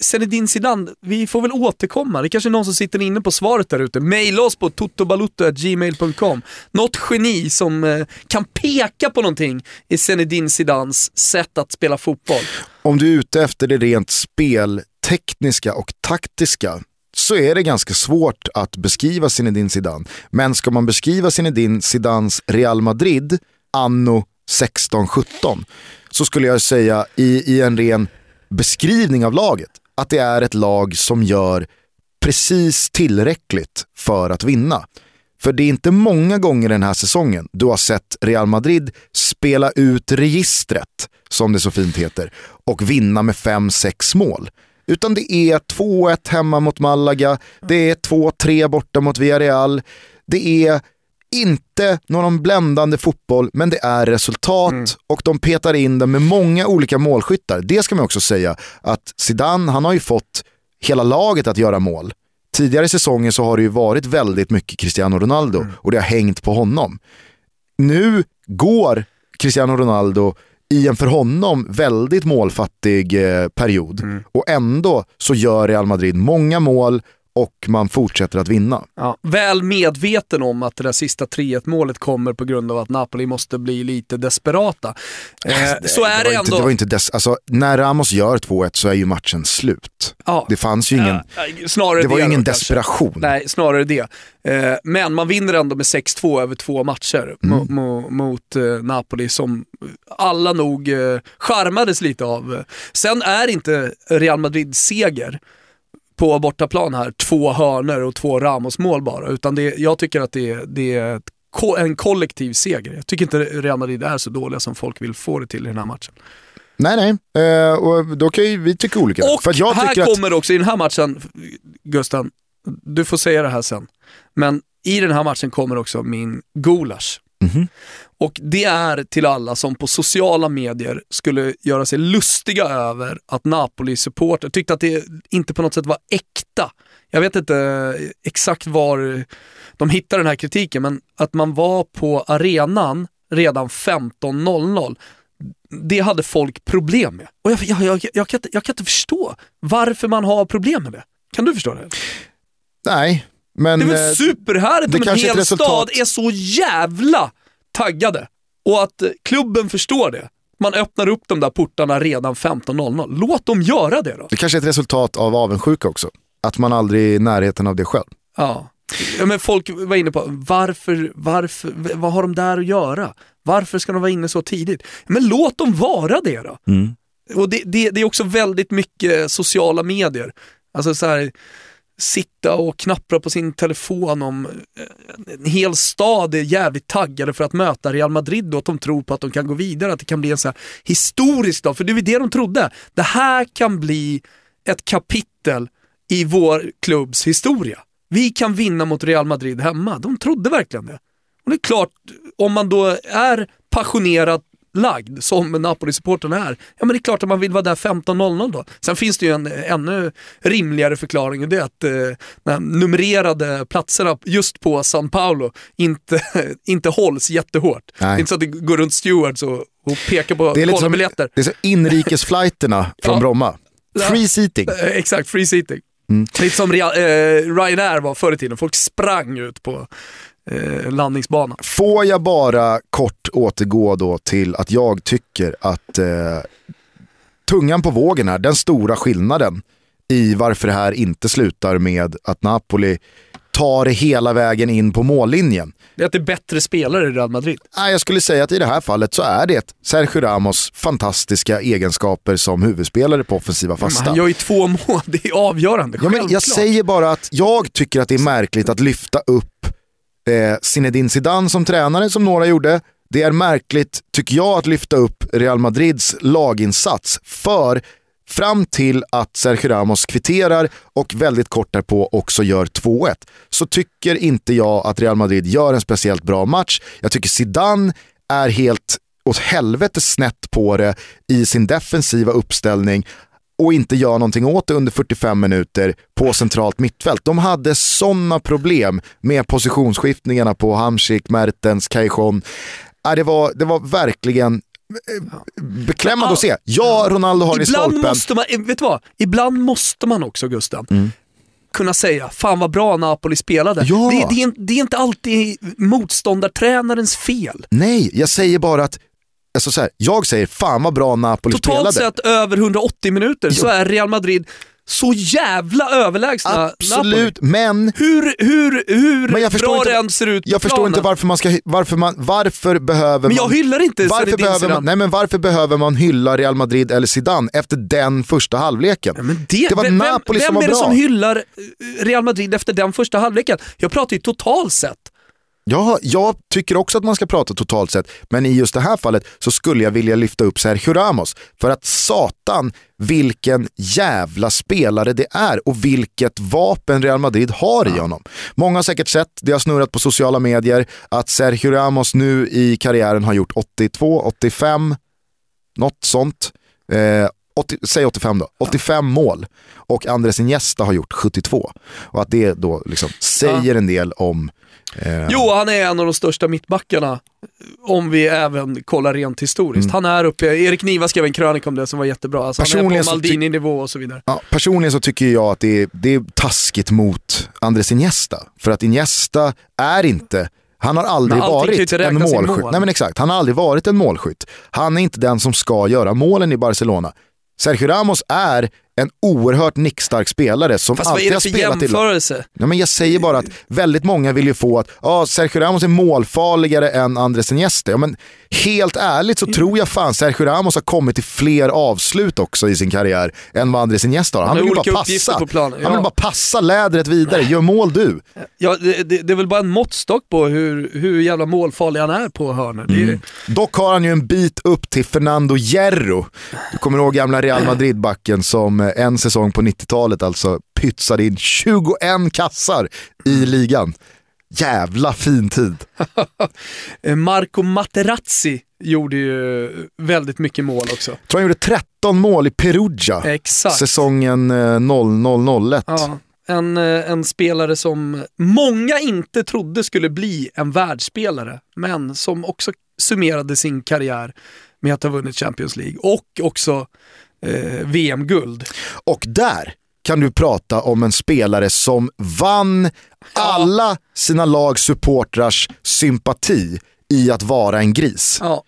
[SPEAKER 3] Zinedine Zidane, vi får väl återkomma. Det kanske är någon som sitter inne på svaret där ute. Maila oss på totobalutto.gmail.com. Något geni som eh, kan peka på någonting i Zinedine Zidanes sätt att spela fotboll.
[SPEAKER 2] Om du är ute efter det rent speltekniska och taktiska så är det ganska svårt att beskriva Zinedine Zidane. Men ska man beskriva Zinedine Zidans Real Madrid anno 16-17 så skulle jag säga i, i en ren beskrivning av laget att det är ett lag som gör precis tillräckligt för att vinna. För det är inte många gånger den här säsongen du har sett Real Madrid spela ut registret, som det så fint heter, och vinna med 5-6 mål. Utan det är 2-1 hemma mot Malaga, det är 2-3 borta mot Villarreal, det är inte någon bländande fotboll, men det är resultat mm. och de petar in den med många olika målskyttar. Det ska man också säga, att Zidane, han har ju fått hela laget att göra mål. Tidigare säsonger så har det ju varit väldigt mycket Cristiano Ronaldo mm. och det har hängt på honom. Nu går Cristiano Ronaldo i en för honom väldigt målfattig eh, period mm. och ändå så gör Real Madrid många mål och man fortsätter att vinna.
[SPEAKER 3] Ja, väl medveten om att det där sista 3-1 målet kommer på grund av att Napoli måste bli lite desperata. Eh, det, så är det, det ändå.
[SPEAKER 2] Inte, det var inte des alltså, när Ramos gör 2-1 så är ju matchen slut. Ja. Det fanns ju ingen, ja, snarare det var det ingen desperation.
[SPEAKER 3] Kanske. Nej, snarare det. Eh, men man vinner ändå med 6-2 över två matcher mm. mot eh, Napoli som alla nog eh, charmades lite av. Sen är inte Real Madrid seger på bortaplan här två hörner och två Ramos-mål bara. Utan det, jag tycker att det, det är en kollektiv seger. Jag tycker inte Real Madrid är så dåliga som folk vill få det till i den här matchen.
[SPEAKER 2] Nej, nej. Eh, och då kan ju vi tycka olika.
[SPEAKER 3] Och För jag här kommer att... också i den här matchen, Gusten, du får säga det här sen, men i den här matchen kommer också min gulasch. Mm -hmm. Och det är till alla som på sociala medier skulle göra sig lustiga över att Napoli-supporter tyckte att det inte på något sätt var äkta. Jag vet inte exakt var de hittade den här kritiken, men att man var på arenan redan 15.00 det hade folk problem med. Och jag, jag, jag, jag, kan inte, jag kan inte förstå varför man har problem med det. Kan du förstå det?
[SPEAKER 2] Nej, men...
[SPEAKER 3] Det är väl eh, superhärligt om en hel resultat... stad är så jävla taggade. Och att klubben förstår det. Man öppnar upp de där portarna redan 15.00. Låt dem göra det då.
[SPEAKER 2] Det kanske är ett resultat av avundsjuka också. Att man aldrig är i närheten av det själv.
[SPEAKER 3] Ja. ja men folk var inne på, varför, varför, vad har de där att göra? Varför ska de vara inne så tidigt? Men låt dem vara det då. Mm. Och det, det, det, är också väldigt mycket sociala medier. Alltså så här, sitta och knappra på sin telefon om eh, en hel stad är jävligt taggade för att möta Real Madrid och att de tror på att de kan gå vidare, att det kan bli en så här historisk dag. För det var det de trodde. Det här kan bli ett kapitel i vår klubbs historia. Vi kan vinna mot Real Madrid hemma. De trodde verkligen det. Och det är klart, om man då är passionerad lagd som Napoli-supporten är, ja men det är klart att man vill vara där 15.00 då. Sen finns det ju en ännu rimligare förklaring och det är att eh, de numrerade platserna just på San Paolo inte, inte hålls jättehårt. Nej. Det är inte så att det går runt stewards och, och pekar på det är lite som, biljetter.
[SPEAKER 2] Det är så inrikesflighterna från ja. Bromma. Free seating.
[SPEAKER 3] Eh, exakt, free seating. Mm. Lite som eh, Ryanair var förr i tiden, folk sprang ut på eh, landningsbana.
[SPEAKER 2] Får jag bara kort återgå då till att jag tycker att eh, tungan på vågen är den stora skillnaden i varför det här inte slutar med att Napoli tar det hela vägen in på mållinjen.
[SPEAKER 3] Det är att det är bättre spelare i Real Madrid?
[SPEAKER 2] Nej, jag skulle säga att i det här fallet så är det Sergio Ramos fantastiska egenskaper som huvudspelare på offensiva fasta.
[SPEAKER 3] han gör ju två mål, det är avgörande.
[SPEAKER 2] Ja, men jag säger bara att jag tycker att det är märkligt att lyfta upp eh, Zinedine Zidane som tränare som några gjorde. Det är märkligt, tycker jag, att lyfta upp Real Madrids laginsats. För fram till att Sergio Ramos kvitterar och väldigt kort därpå också gör 2-1 så tycker inte jag att Real Madrid gör en speciellt bra match. Jag tycker Zidane är helt åt helvete snett på det i sin defensiva uppställning och inte gör någonting åt det under 45 minuter på centralt mittfält. De hade sådana problem med positionsskiftningarna på Hamsik, Mertens, Cajon. det, var, det var verkligen eh, beklämmande att se. Ja, Ronaldo har
[SPEAKER 3] Ibland
[SPEAKER 2] i stolpen.
[SPEAKER 3] Måste man, eh, vet du vad? Ibland måste man också, Gusten, mm. kunna säga, fan vad bra Napoli spelade. Ja. Det, det, är, det är inte alltid motståndartränarens fel.
[SPEAKER 2] Nej, jag säger bara att alltså så här, jag säger fan vad bra Napoli
[SPEAKER 3] Totalt
[SPEAKER 2] spelade.
[SPEAKER 3] Totalt sett över 180 minuter jo. så är Real Madrid så jävla överlägsna
[SPEAKER 2] Absolut,
[SPEAKER 3] Napoli.
[SPEAKER 2] men...
[SPEAKER 3] Hur, hur, hur men jag bra inte, än ser ut
[SPEAKER 2] Jag förstår
[SPEAKER 3] planen.
[SPEAKER 2] inte varför man ska, varför man, varför behöver
[SPEAKER 3] Men jag hyllar inte
[SPEAKER 2] varför behöver man, Nej men varför behöver man hylla Real Madrid eller Zidane efter den första halvleken? Ja,
[SPEAKER 3] det, det, var vem, Napoli vem, som var bra. Vem är det som hyllar eh, Real Madrid efter den första halvleken? Jag pratar ju totalt sett.
[SPEAKER 2] Ja, jag tycker också att man ska prata totalt sett, men i just det här fallet så skulle jag vilja lyfta upp Sergio Ramos. För att satan vilken jävla spelare det är och vilket vapen Real Madrid har i honom. Många har säkert sett, det har snurrat på sociala medier, att Sergio Ramos nu i karriären har gjort 82, 85, något sånt. Eh, 80, säg 85 då, 85 mål och Andres Iniesta har gjort 72. Och att det då liksom säger en del om
[SPEAKER 3] Eh. Jo, han är en av de största mittbackarna om vi även kollar rent historiskt. Mm. Han är uppe, Erik Niva skrev en krönika om det som var jättebra. Alltså, han är på Maldini-nivå och så vidare.
[SPEAKER 2] Ja, personligen så tycker jag att det är, det är taskigt mot Andres Iniesta. För att Iniesta är inte han har aldrig varit en målskytt. Mål. Nej men exakt, han har aldrig varit en målskytt. Han är inte den som ska göra målen i Barcelona. Sergio Ramos är en oerhört nickstark spelare som
[SPEAKER 3] Fast
[SPEAKER 2] alltid har spelat
[SPEAKER 3] i jämförelse?
[SPEAKER 2] Ja, men jag säger bara att väldigt många vill ju få att ah, Sergio Ramos är målfarligare än Andres Iniesta. Ja, men helt ärligt så tror jag fan Sergio Ramos har kommit till fler avslut också i sin karriär än vad Andres Iniesta har. Han, vill bara passa. På planen. Ja. Han vill bara passa lädret vidare, gör mål du.
[SPEAKER 3] Ja, det, det, det, är väl bara en måttstock på hur, hur jävla målfarlig han är på hörnor. Mm.
[SPEAKER 2] Dock har han ju en bit upp till Fernando Hierro. Du kommer ihåg gamla Real Madrid-backen som en säsong på 90-talet alltså pytsade in 21 kassar i ligan. Jävla fin tid.
[SPEAKER 3] Marco Materazzi gjorde ju väldigt mycket mål också. Jag
[SPEAKER 2] tror han gjorde 13 mål i Perugia
[SPEAKER 3] Exakt.
[SPEAKER 2] säsongen 0001.
[SPEAKER 3] Eh, ja, en, eh, en spelare som många inte trodde skulle bli en världsspelare, men som också summerade sin karriär med att ha vunnit Champions League och också eh, VM-guld.
[SPEAKER 2] Och där kan du prata om en spelare som vann alla sina lags supportrars sympati i att vara en gris.
[SPEAKER 3] Ja.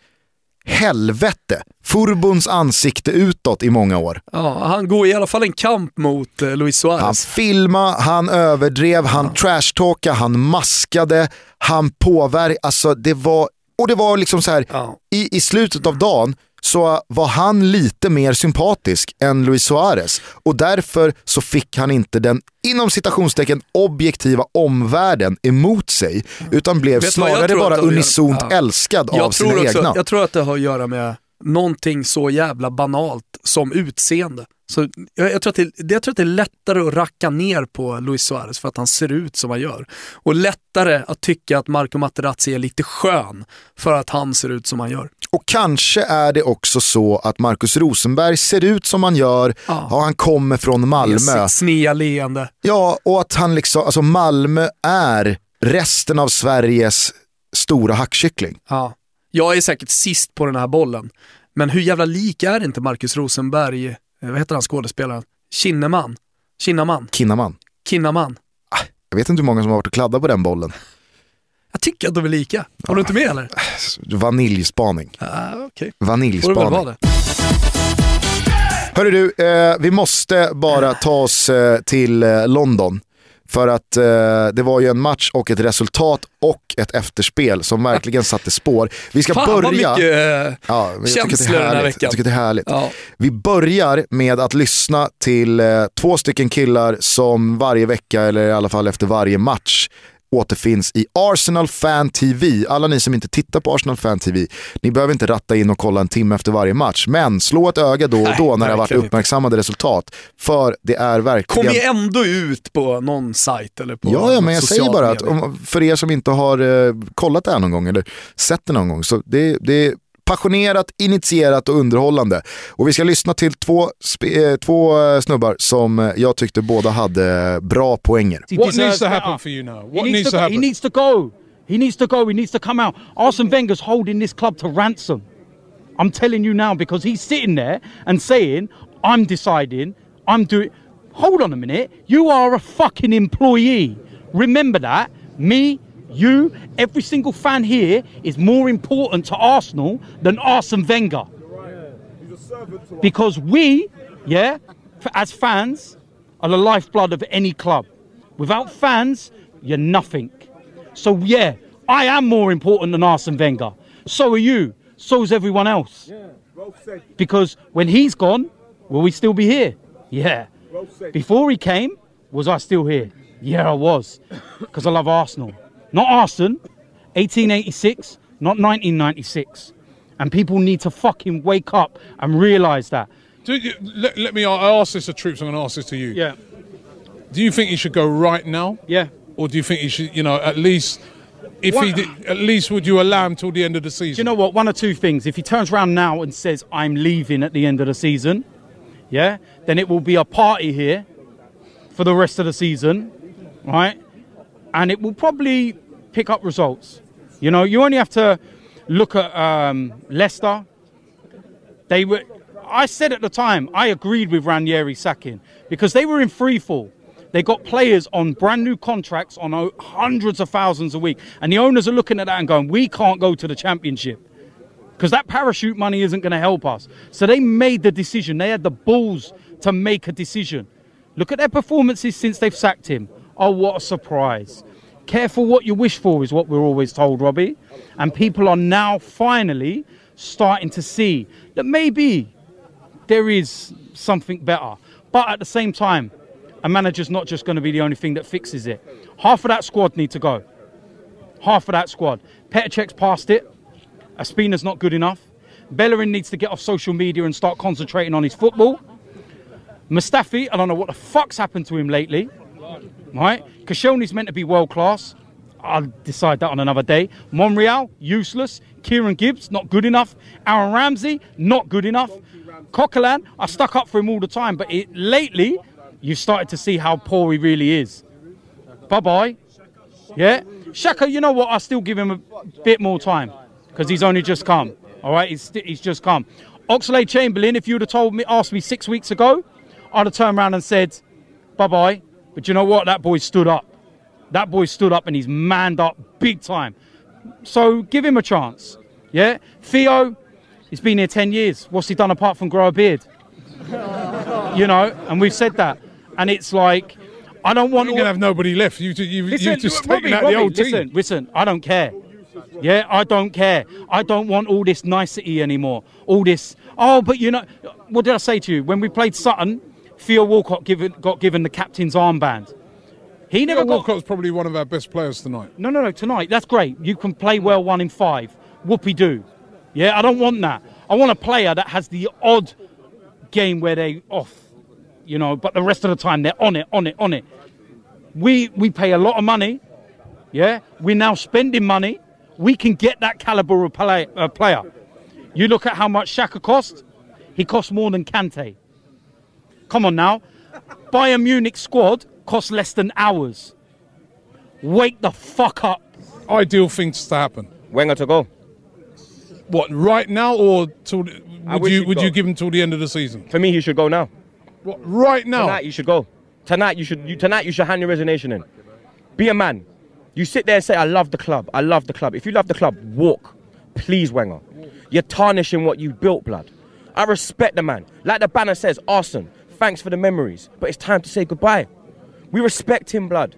[SPEAKER 2] Helvete, Furbons ansikte utåt i många år.
[SPEAKER 3] Ja, han går i alla fall en kamp mot eh, Luis Suarez.
[SPEAKER 2] Han filmade, han överdrev, han ja. trashtalkade, han maskade, han påverkade. Alltså det var, och det var liksom så här, ja. i, i slutet av dagen så var han lite mer sympatisk än Luis Suarez och därför så fick han inte den inom citationstecken objektiva omvärlden emot sig utan blev snarare bara unisont ja. älskad jag av sina också, egna.
[SPEAKER 3] Jag tror att det har att göra med någonting så jävla banalt som utseende. Så jag, jag, tror att det, jag tror att det är lättare att racka ner på Luis Suarez för att han ser ut som han gör. Och lättare att tycka att Marco Materazzi är lite skön för att han ser ut som han gör.
[SPEAKER 2] Och kanske är det också så att Markus Rosenberg ser ut som han gör, ja. och han kommer från Malmö.
[SPEAKER 3] Snea leende.
[SPEAKER 2] Ja, och att han liksom, alltså Malmö är resten av Sveriges stora hackkyckling.
[SPEAKER 3] Ja. Jag är säkert sist på den här bollen, men hur jävla lik är inte Markus Rosenberg, vad heter han skådespelaren? Kinneman? Kinnaman?
[SPEAKER 2] Kinnaman.
[SPEAKER 3] Kinnaman.
[SPEAKER 2] Ah, jag vet inte hur många som har varit och kladdat på den bollen.
[SPEAKER 3] Jag tycker att de är lika. Har du inte med eller?
[SPEAKER 2] Vaniljspaning.
[SPEAKER 3] Ah, okay.
[SPEAKER 2] Vaniljspaning. Hörru du, eh, vi måste bara ta oss eh, till eh, London. För att eh, det var ju en match och ett resultat och ett efterspel som verkligen satte spår. Vi ska
[SPEAKER 3] Fan,
[SPEAKER 2] börja...
[SPEAKER 3] Vad mycket ja, känslor den här veckan.
[SPEAKER 2] Jag tycker det är härligt. Ja. Vi börjar med att lyssna till eh, två stycken killar som varje vecka, eller i alla fall efter varje match, återfinns i Arsenal Fan TV. Alla ni som inte tittar på Arsenal Fan TV, ni behöver inte ratta in och kolla en timme efter varje match. Men slå ett öga då och då när det har varit uppmärksammade resultat. För det är verkligen...
[SPEAKER 3] Kom ju ändå ut på någon sajt eller på
[SPEAKER 2] Ja, ja men jag säger bara att om, för er som inte har eh, kollat det här någon gång eller sett det någon gång, så det, det passionerat, initierat och underhållande. Och vi ska lyssna till två, eh, två eh, snubbar som eh, jag tyckte båda hade bra poänger.
[SPEAKER 1] What needs to happen for you now? What needs, to, to happen? He needs to go. He needs to go. He needs to come out. Arsene Wenger's holding this club to ransom. I'm telling you now because he's sitting there and saying, I'm deciding, I'm doing... Hold on a minute. You are a fucking employee. Remember that. Me, You, every single fan here, is more important to Arsenal than Arsene Wenger. Because we, yeah, as fans, are the lifeblood of any club. Without fans, you're nothing. So yeah, I am more important than Arsene Wenger. So are you. So is everyone else. Because when he's gone, will we still be here? Yeah. Before he came, was I still here? Yeah, I was. Because I love Arsenal. Not Arsenal, 1886, not 1996. And people need to fucking wake up and realize that.
[SPEAKER 4] You, let, let, me I ask this to troops. I'm going to ask this to you.
[SPEAKER 1] Yeah.
[SPEAKER 4] Do you think he should go right now?
[SPEAKER 1] Yeah.
[SPEAKER 4] Or do you think he should, you know, at least if he did, at least would you allow him till the end of the season?
[SPEAKER 1] Do you know what? One or two things. If he turns around now and says, I'm leaving at the end of the season, yeah, then it will be a party here for the rest of the season, right? And it will probably pick up results. You know, you only have to look at um, Leicester. They were. I said at the time I agreed with Ranieri sacking because they were in free fall. They got players on brand new contracts on hundreds of thousands a week, and the owners are looking at that and going, "We can't go to the championship." Because that parachute money isn't going to help us. So they made the decision. They had the balls to make a decision. Look at their performances since they've sacked him. Oh, what a surprise. Careful what you wish for, is what we're always told, Robbie. And people are now finally starting to see that maybe there is something better. But at the same time, a manager's not just going to be the only thing that fixes it. Half of that squad need to go. Half of that squad. Petr past it. Aspina's not good enough. Bellerin needs to get off social media and start concentrating on his football. Mustafi, I don't know what the fuck's happened to him lately. Right? Koscielny's meant to be world class. I'll decide that on another day. Monreal, useless. Kieran Gibbs, not good enough. Aaron Ramsey, not good enough. Coquelin, I stuck up for him all the time, but it, lately, you've started to see how poor he really is. Bye bye. Yeah? Shaka, you know what? I still give him a bit more time because he's only just come. All right? He's, he's just come. Oxlade Chamberlain, if you would have told me, asked me six weeks ago, I'd have turned around and said, bye bye. But you know what? That boy stood up. That boy stood up and he's manned up big time. So give him a chance. Yeah? Theo, he's been here 10 years. What's he done apart from grow a beard? you know, and we've said that. And it's like, I don't want.
[SPEAKER 4] You're going to have nobody left. You, you, listen, you just taken out Robbie, the old
[SPEAKER 1] listen,
[SPEAKER 4] team.
[SPEAKER 1] Listen, I don't care. Yeah, I don't care. I don't want all this nicety anymore. All this, oh, but you know, what did I say to you? When we played Sutton, Theo Walcott given, got given the captain's armband.
[SPEAKER 4] He never Theo got, Walcott's probably one of our best players tonight.
[SPEAKER 1] No, no, no, tonight. That's great. You can play well one in five. Whoopie do. Yeah, I don't want that. I want a player that has the odd game where they off, you know, but the rest of the time they're on it, on it, on it. We we pay a lot of money. Yeah, we're now spending money. We can get that caliber of play, uh, player. You look at how much Shaka cost. He cost more than Kante. Come on now. Bayern Munich squad costs less than hours. Wake the fuck up.
[SPEAKER 4] Ideal things to happen.
[SPEAKER 5] Wenger to go.
[SPEAKER 4] What right now, or till, would you would go. you give him till the end of the season?
[SPEAKER 5] For me, he should go now.
[SPEAKER 4] What right now?
[SPEAKER 5] Tonight you should go. Tonight you should. You, tonight you should hand your resignation in. Be a man. You sit there and say, "I love the club. I love the club." If you love the club, walk. Please, Wenger. You're tarnishing what you built, blood. I respect the man. Like the banner says, Arsenal. Thanks for the memories, but it's time to say goodbye. We respect him, blood.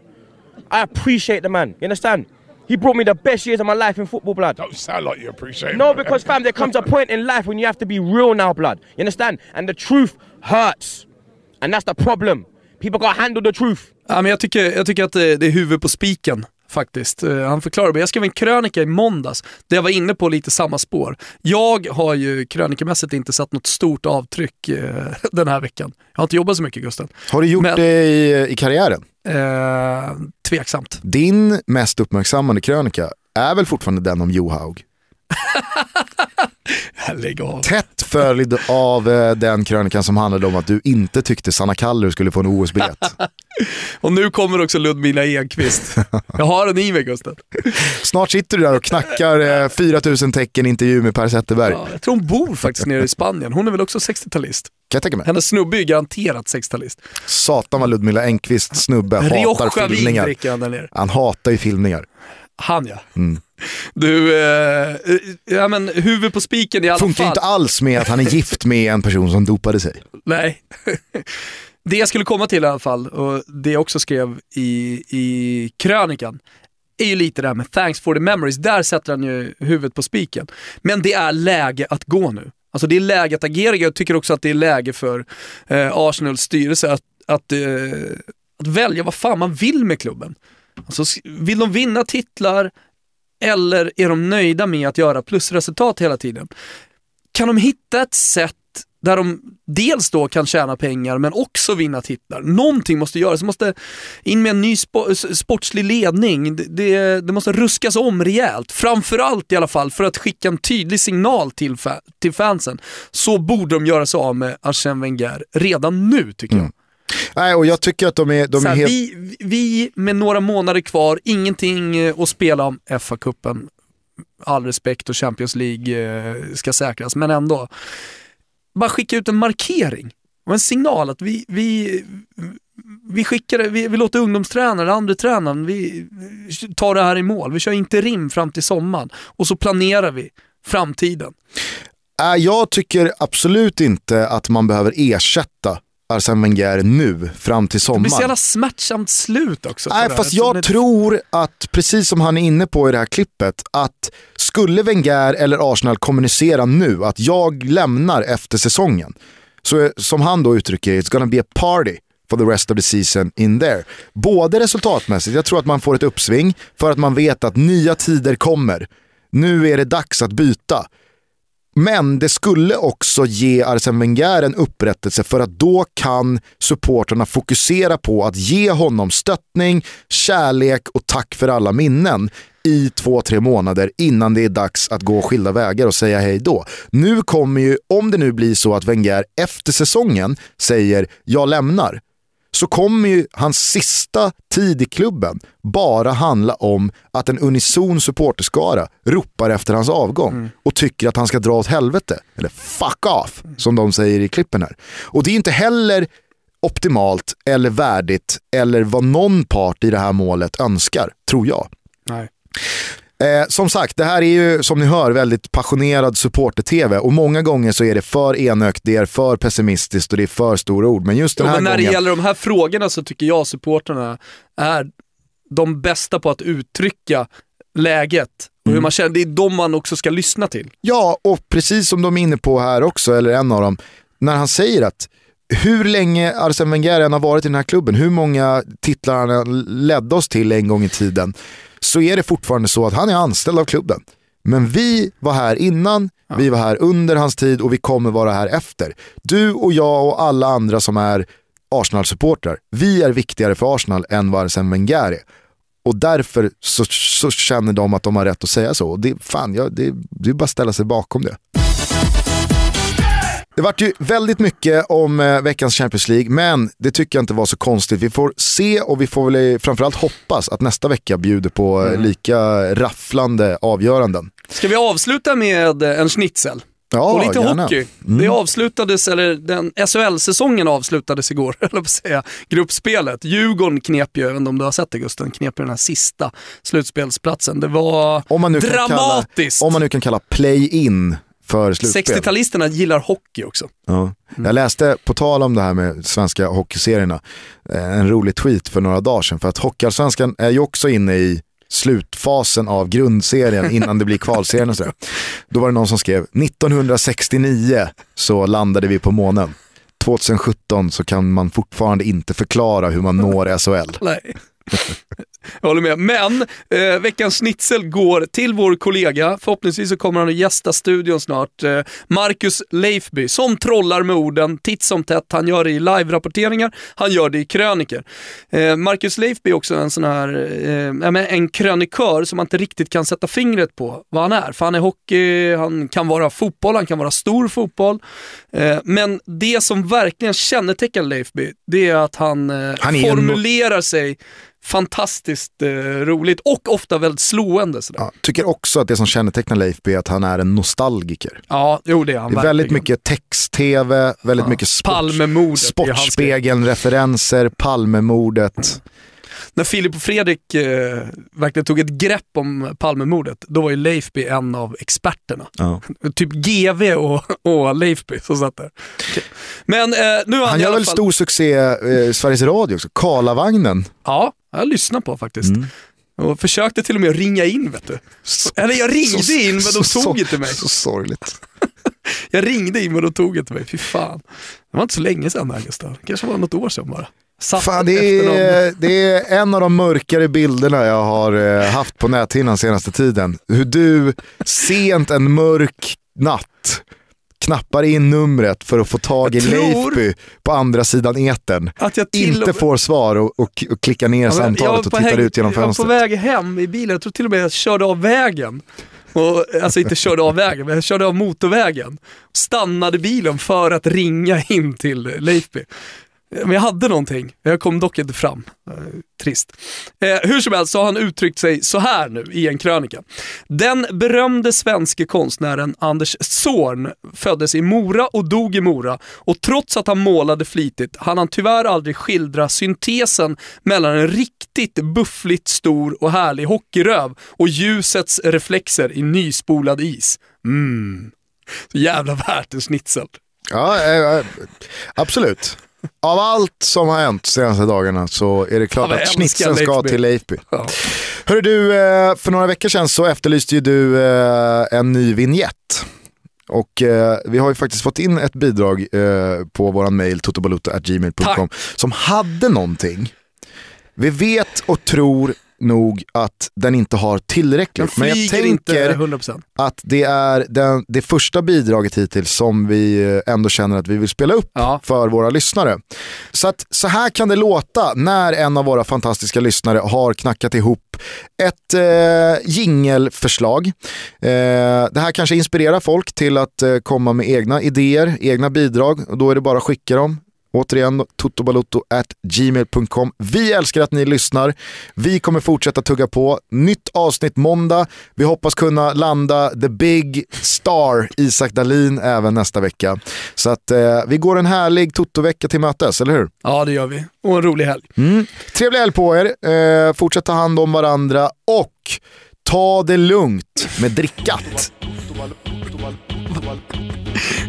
[SPEAKER 5] I appreciate the man. You understand? He brought me the best years of my life in football, blood.
[SPEAKER 4] Don't sound like you appreciate
[SPEAKER 5] No, because fam, there comes a point in life when you have to be real now, blood. You understand? And the truth hurts. And that's the problem. People gotta handle the truth.
[SPEAKER 3] Ja, men jag, tycker, jag tycker att det, det är huvud på spiken faktiskt. Uh, han förklarar det. Jag skrev en krönika i måndags där jag var inne på lite samma spår. Jag har ju krönikemässigt inte satt något stort avtryck uh, den här veckan. Jag har inte jobbat så mycket Gusten.
[SPEAKER 2] Har du gjort Men, det i, i karriären?
[SPEAKER 3] Uh, tveksamt.
[SPEAKER 2] Din mest uppmärksammade krönika är väl fortfarande den om Johaug? Tätt följd av eh, den krönikan som handlade om att du inte tyckte Sanna Kallur skulle få en OS-biljett.
[SPEAKER 3] och nu kommer också Ludmila Enqvist. Jag har den i mig Gusten.
[SPEAKER 2] Snart sitter du där och knackar eh, 4000 tecken intervju med Per Zetterberg. Ja,
[SPEAKER 3] jag tror hon bor faktiskt nere i Spanien. Hon är väl också 60-talist?
[SPEAKER 2] Kan jag tänka mig.
[SPEAKER 3] Hennes snubbe är garanterat 60-talist.
[SPEAKER 2] Satan vad Ludmila Enqvist snubbe hatar filmningar. Han hatar ju filmningar.
[SPEAKER 3] Han ja.
[SPEAKER 2] Mm.
[SPEAKER 3] Du, eh, ja men huvud på spiken i alla
[SPEAKER 2] Funkar
[SPEAKER 3] fall.
[SPEAKER 2] Funkar inte alls med att han är gift med en person som dopade sig.
[SPEAKER 3] Nej. Det jag skulle komma till i alla fall, och det jag också skrev i, i krönikan, är ju lite det här med thanks for the memories. Där sätter han ju huvudet på spiken. Men det är läge att gå nu. Alltså det är läge att agera. Jag tycker också att det är läge för eh, Arsenals styrelse att, att, eh, att välja vad fan man vill med klubben. Alltså, vill de vinna titlar, eller är de nöjda med att göra plusresultat hela tiden? Kan de hitta ett sätt där de dels då kan tjäna pengar men också vinna titlar. Någonting måste göras, det måste in med en ny spo sportslig ledning. Det, det, det, måste ruskas om rejält. Framförallt i alla fall för att skicka en tydlig signal till, fa till fansen. Så borde de göra sig av med Arsène Wenger redan nu tycker mm. jag.
[SPEAKER 2] Nej, och jag tycker att de är, de är helt...
[SPEAKER 3] Vi, vi med några månader kvar, ingenting eh, att spela om. FA-cupen, all respekt och Champions League eh, ska säkras, men ändå bara skicka ut en markering och en signal att vi, vi, vi skickar vi, vi låter ungdomstränaren, andra tränaren, vi tar det här i mål. Vi kör inte rim fram till sommaren och så planerar vi framtiden.
[SPEAKER 2] Äh, jag tycker absolut inte att man behöver ersätta Arsene Wenger nu fram till sommaren. Det blir
[SPEAKER 3] så jävla smärtsamt slut också.
[SPEAKER 2] Nej, fast jag det... tror att, precis som han är inne på i det här klippet, att skulle Wenger eller Arsenal kommunicera nu att jag lämnar efter säsongen, så som han då uttrycker it's gonna be a party for the rest of the season in there. Både resultatmässigt, jag tror att man får ett uppsving för att man vet att nya tider kommer. Nu är det dags att byta. Men det skulle också ge Arsene Wenger en upprättelse för att då kan supporterna fokusera på att ge honom stöttning, kärlek och tack för alla minnen i två, tre månader innan det är dags att gå skilda vägar och säga hej då. Nu kommer ju, om det nu blir så att Wenger efter säsongen säger jag lämnar, så kommer ju hans sista tid i klubben bara handla om att en unison supporterskara ropar efter hans avgång mm. och tycker att han ska dra åt helvete. Eller fuck off, som de säger i klippen här. Och det är inte heller optimalt eller värdigt eller vad någon part i det här målet önskar, tror jag.
[SPEAKER 3] Nej.
[SPEAKER 2] Eh, som sagt, det här är ju som ni hör väldigt passionerad supporter-tv och många gånger så är det för enögt, det är för pessimistiskt och det är för stora ord. Men just den här
[SPEAKER 3] ja, men
[SPEAKER 2] när
[SPEAKER 3] gången... det gäller de här frågorna så tycker jag supporterna är de bästa på att uttrycka läget och hur mm. man känner. Det är de man också ska lyssna till.
[SPEAKER 2] Ja, och precis som de är inne på här också, eller en av dem, när han säger att hur länge Arsene Wenger än har varit i den här klubben, hur många titlar han ledde oss till en gång i tiden, så är det fortfarande så att han är anställd av klubben. Men vi var här innan, ja. vi var här under hans tid och vi kommer vara här efter. Du och jag och alla andra som är Arsenal-supportrar, vi är viktigare för Arsenal än vad Arsene Wenger är. Och därför så, så, känner de att de har rätt att säga så. Och det, fan, ja, det, det är bara att ställa sig bakom det. Det vart ju väldigt mycket om eh, veckans Champions League, men det tycker jag inte var så konstigt. Vi får se och vi får väl framförallt hoppas att nästa vecka bjuder på eh, mm. lika rafflande avgöranden.
[SPEAKER 3] Ska vi avsluta med en schnitzel?
[SPEAKER 2] Ja,
[SPEAKER 3] och lite
[SPEAKER 2] gärna.
[SPEAKER 3] hockey. Mm. Det avslutades, eller den SHL-säsongen avslutades igår, eller säga, gruppspelet. Djurgården knep ju, inte om du har sett det Gusten, knep ju den här sista slutspelsplatsen. Det var dramatiskt.
[SPEAKER 2] Kalla, om man nu kan kalla play-in för slutspel.
[SPEAKER 3] 60-talisterna gillar hockey också.
[SPEAKER 2] Ja. Jag läste, på tal om det här med svenska hockeyserierna, eh, en rolig tweet för några dagar sedan. För att Hockeyallsvenskan är ju också inne i slutfasen av grundserien innan det blir kvalserien och sådär. Då var det någon som skrev 1969 så landade vi på månen. 2017 så kan man fortfarande inte förklara hur man når SHL.
[SPEAKER 3] Nej. Jag håller med. Men eh, veckans snitsel går till vår kollega. Förhoppningsvis så kommer han att gästa studion snart. Eh, Marcus Leifby, som trollar med orden titt som tätt. Han gör det i live-rapporteringar, han gör det i kröniker. Eh, Marcus Leifby är också en sån här, eh, en krönikör som man inte riktigt kan sätta fingret på vad han är. För han är hockey, han kan vara fotboll, han kan vara stor fotboll. Eh, men det som verkligen kännetecknar Leifby, det är att han, eh, han formulerar en... sig fantastiskt eh, roligt och ofta väldigt slående.
[SPEAKER 2] Ja, tycker också att det som kännetecknar Leif B är att han är en nostalgiker.
[SPEAKER 3] Ja, jo det är han
[SPEAKER 2] Det är väldigt mycket text-tv, väldigt ja. mycket sport, Sportspegeln-referenser, Palmemordet
[SPEAKER 3] när Filip och Fredrik eh, verkligen tog ett grepp om Palmemordet, då var ju Leifby en av experterna. Ja. Typ GV och, och Leifby som satt där. Men eh, nu
[SPEAKER 2] han, han gör väl fall... stor succé i eh, Sveriges Radio också, Karlavagnen.
[SPEAKER 3] Ja, jag lyssnar på faktiskt. Mm. Och försökte till och med ringa in vet du. Så, Eller jag ringde så, in men de så, tog inte mig.
[SPEAKER 2] Så sorgligt.
[SPEAKER 3] jag ringde in men de tog inte mig, fy fan. Det var inte så länge sedan här Gustav, det kanske var något år sedan bara.
[SPEAKER 2] Fan, det, är, det är en av de mörkare bilderna jag har eh, haft på näthinnan senaste tiden. Hur du sent en mörk natt knappar in numret för att få tag i Leifby på andra sidan eten.
[SPEAKER 3] Att jag
[SPEAKER 2] inte får svar och, och, och klickar ner ja, samtalet och tittar
[SPEAKER 3] väg,
[SPEAKER 2] ut genom fönstret.
[SPEAKER 3] Jag var på väg hem i bilen, jag tror till och med jag körde av vägen. Och, alltså inte körde av vägen, men jag körde av motorvägen. Stannade bilen för att ringa in till Leifby. Men jag hade någonting, jag kom dock inte fram. Eh, trist. Eh, hur som helst så har han uttryckt sig så här nu i en krönika. Den berömde svenske konstnären Anders Zorn föddes i Mora och dog i Mora och trots att han målade flitigt hann han tyvärr aldrig skildra syntesen mellan en riktigt buffligt stor och härlig hockeyröv och ljusets reflexer i nyspolad is. Mm. Så jävla värt en schnitzel.
[SPEAKER 2] Ja, äh, absolut. Av allt som har hänt de senaste dagarna så är det klart att schnitzeln ska till Leifby. Ja. Hörru du, eh, för några veckor sedan så efterlyste ju du eh, en ny vignett. Och eh, vi har ju faktiskt fått in ett bidrag på våran mail totobaluta.gmail.com som hade någonting. Vi vet och tror nog att den inte har tillräckligt.
[SPEAKER 3] Men jag tänker
[SPEAKER 2] att det är den, det första bidraget hittills som vi eh, ändå känner att vi vill spela upp ja. för våra lyssnare. Så att så här kan det låta när en av våra fantastiska lyssnare har knackat ihop ett eh, jingelförslag. Eh, det här kanske inspirerar folk till att eh, komma med egna idéer, egna bidrag och då är det bara att skicka dem Återigen, totobalotto@gmail.com. Vi älskar att ni lyssnar. Vi kommer fortsätta tugga på. Nytt avsnitt måndag. Vi hoppas kunna landa the big star Isak Dalin även nästa vecka. Så att eh, vi går en härlig Toto-vecka till mötes, eller hur?
[SPEAKER 3] Ja, det gör vi. Och en rolig helg.
[SPEAKER 2] Mm. Trevlig helg på er. Eh, fortsätt ta hand om varandra och ta det lugnt med drickat.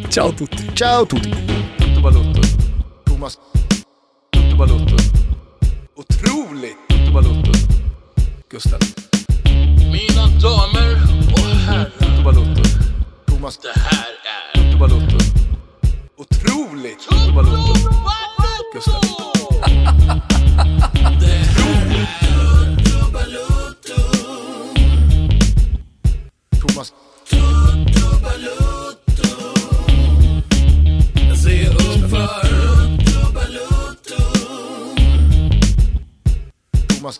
[SPEAKER 3] Ciao tutti.
[SPEAKER 2] Ciao tutti.
[SPEAKER 6] Thomas Lotto Balotto. Otroligt Lotto Balotto. Gustav. Mina damer och herrar. Lotto Balotto. Thomas. Det här är Lotto Balotto. Otroligt Lotto Balotto. Gustav. Det här är Lotto Balotto. Thomas. Lotto Balotto. Jag ser upp för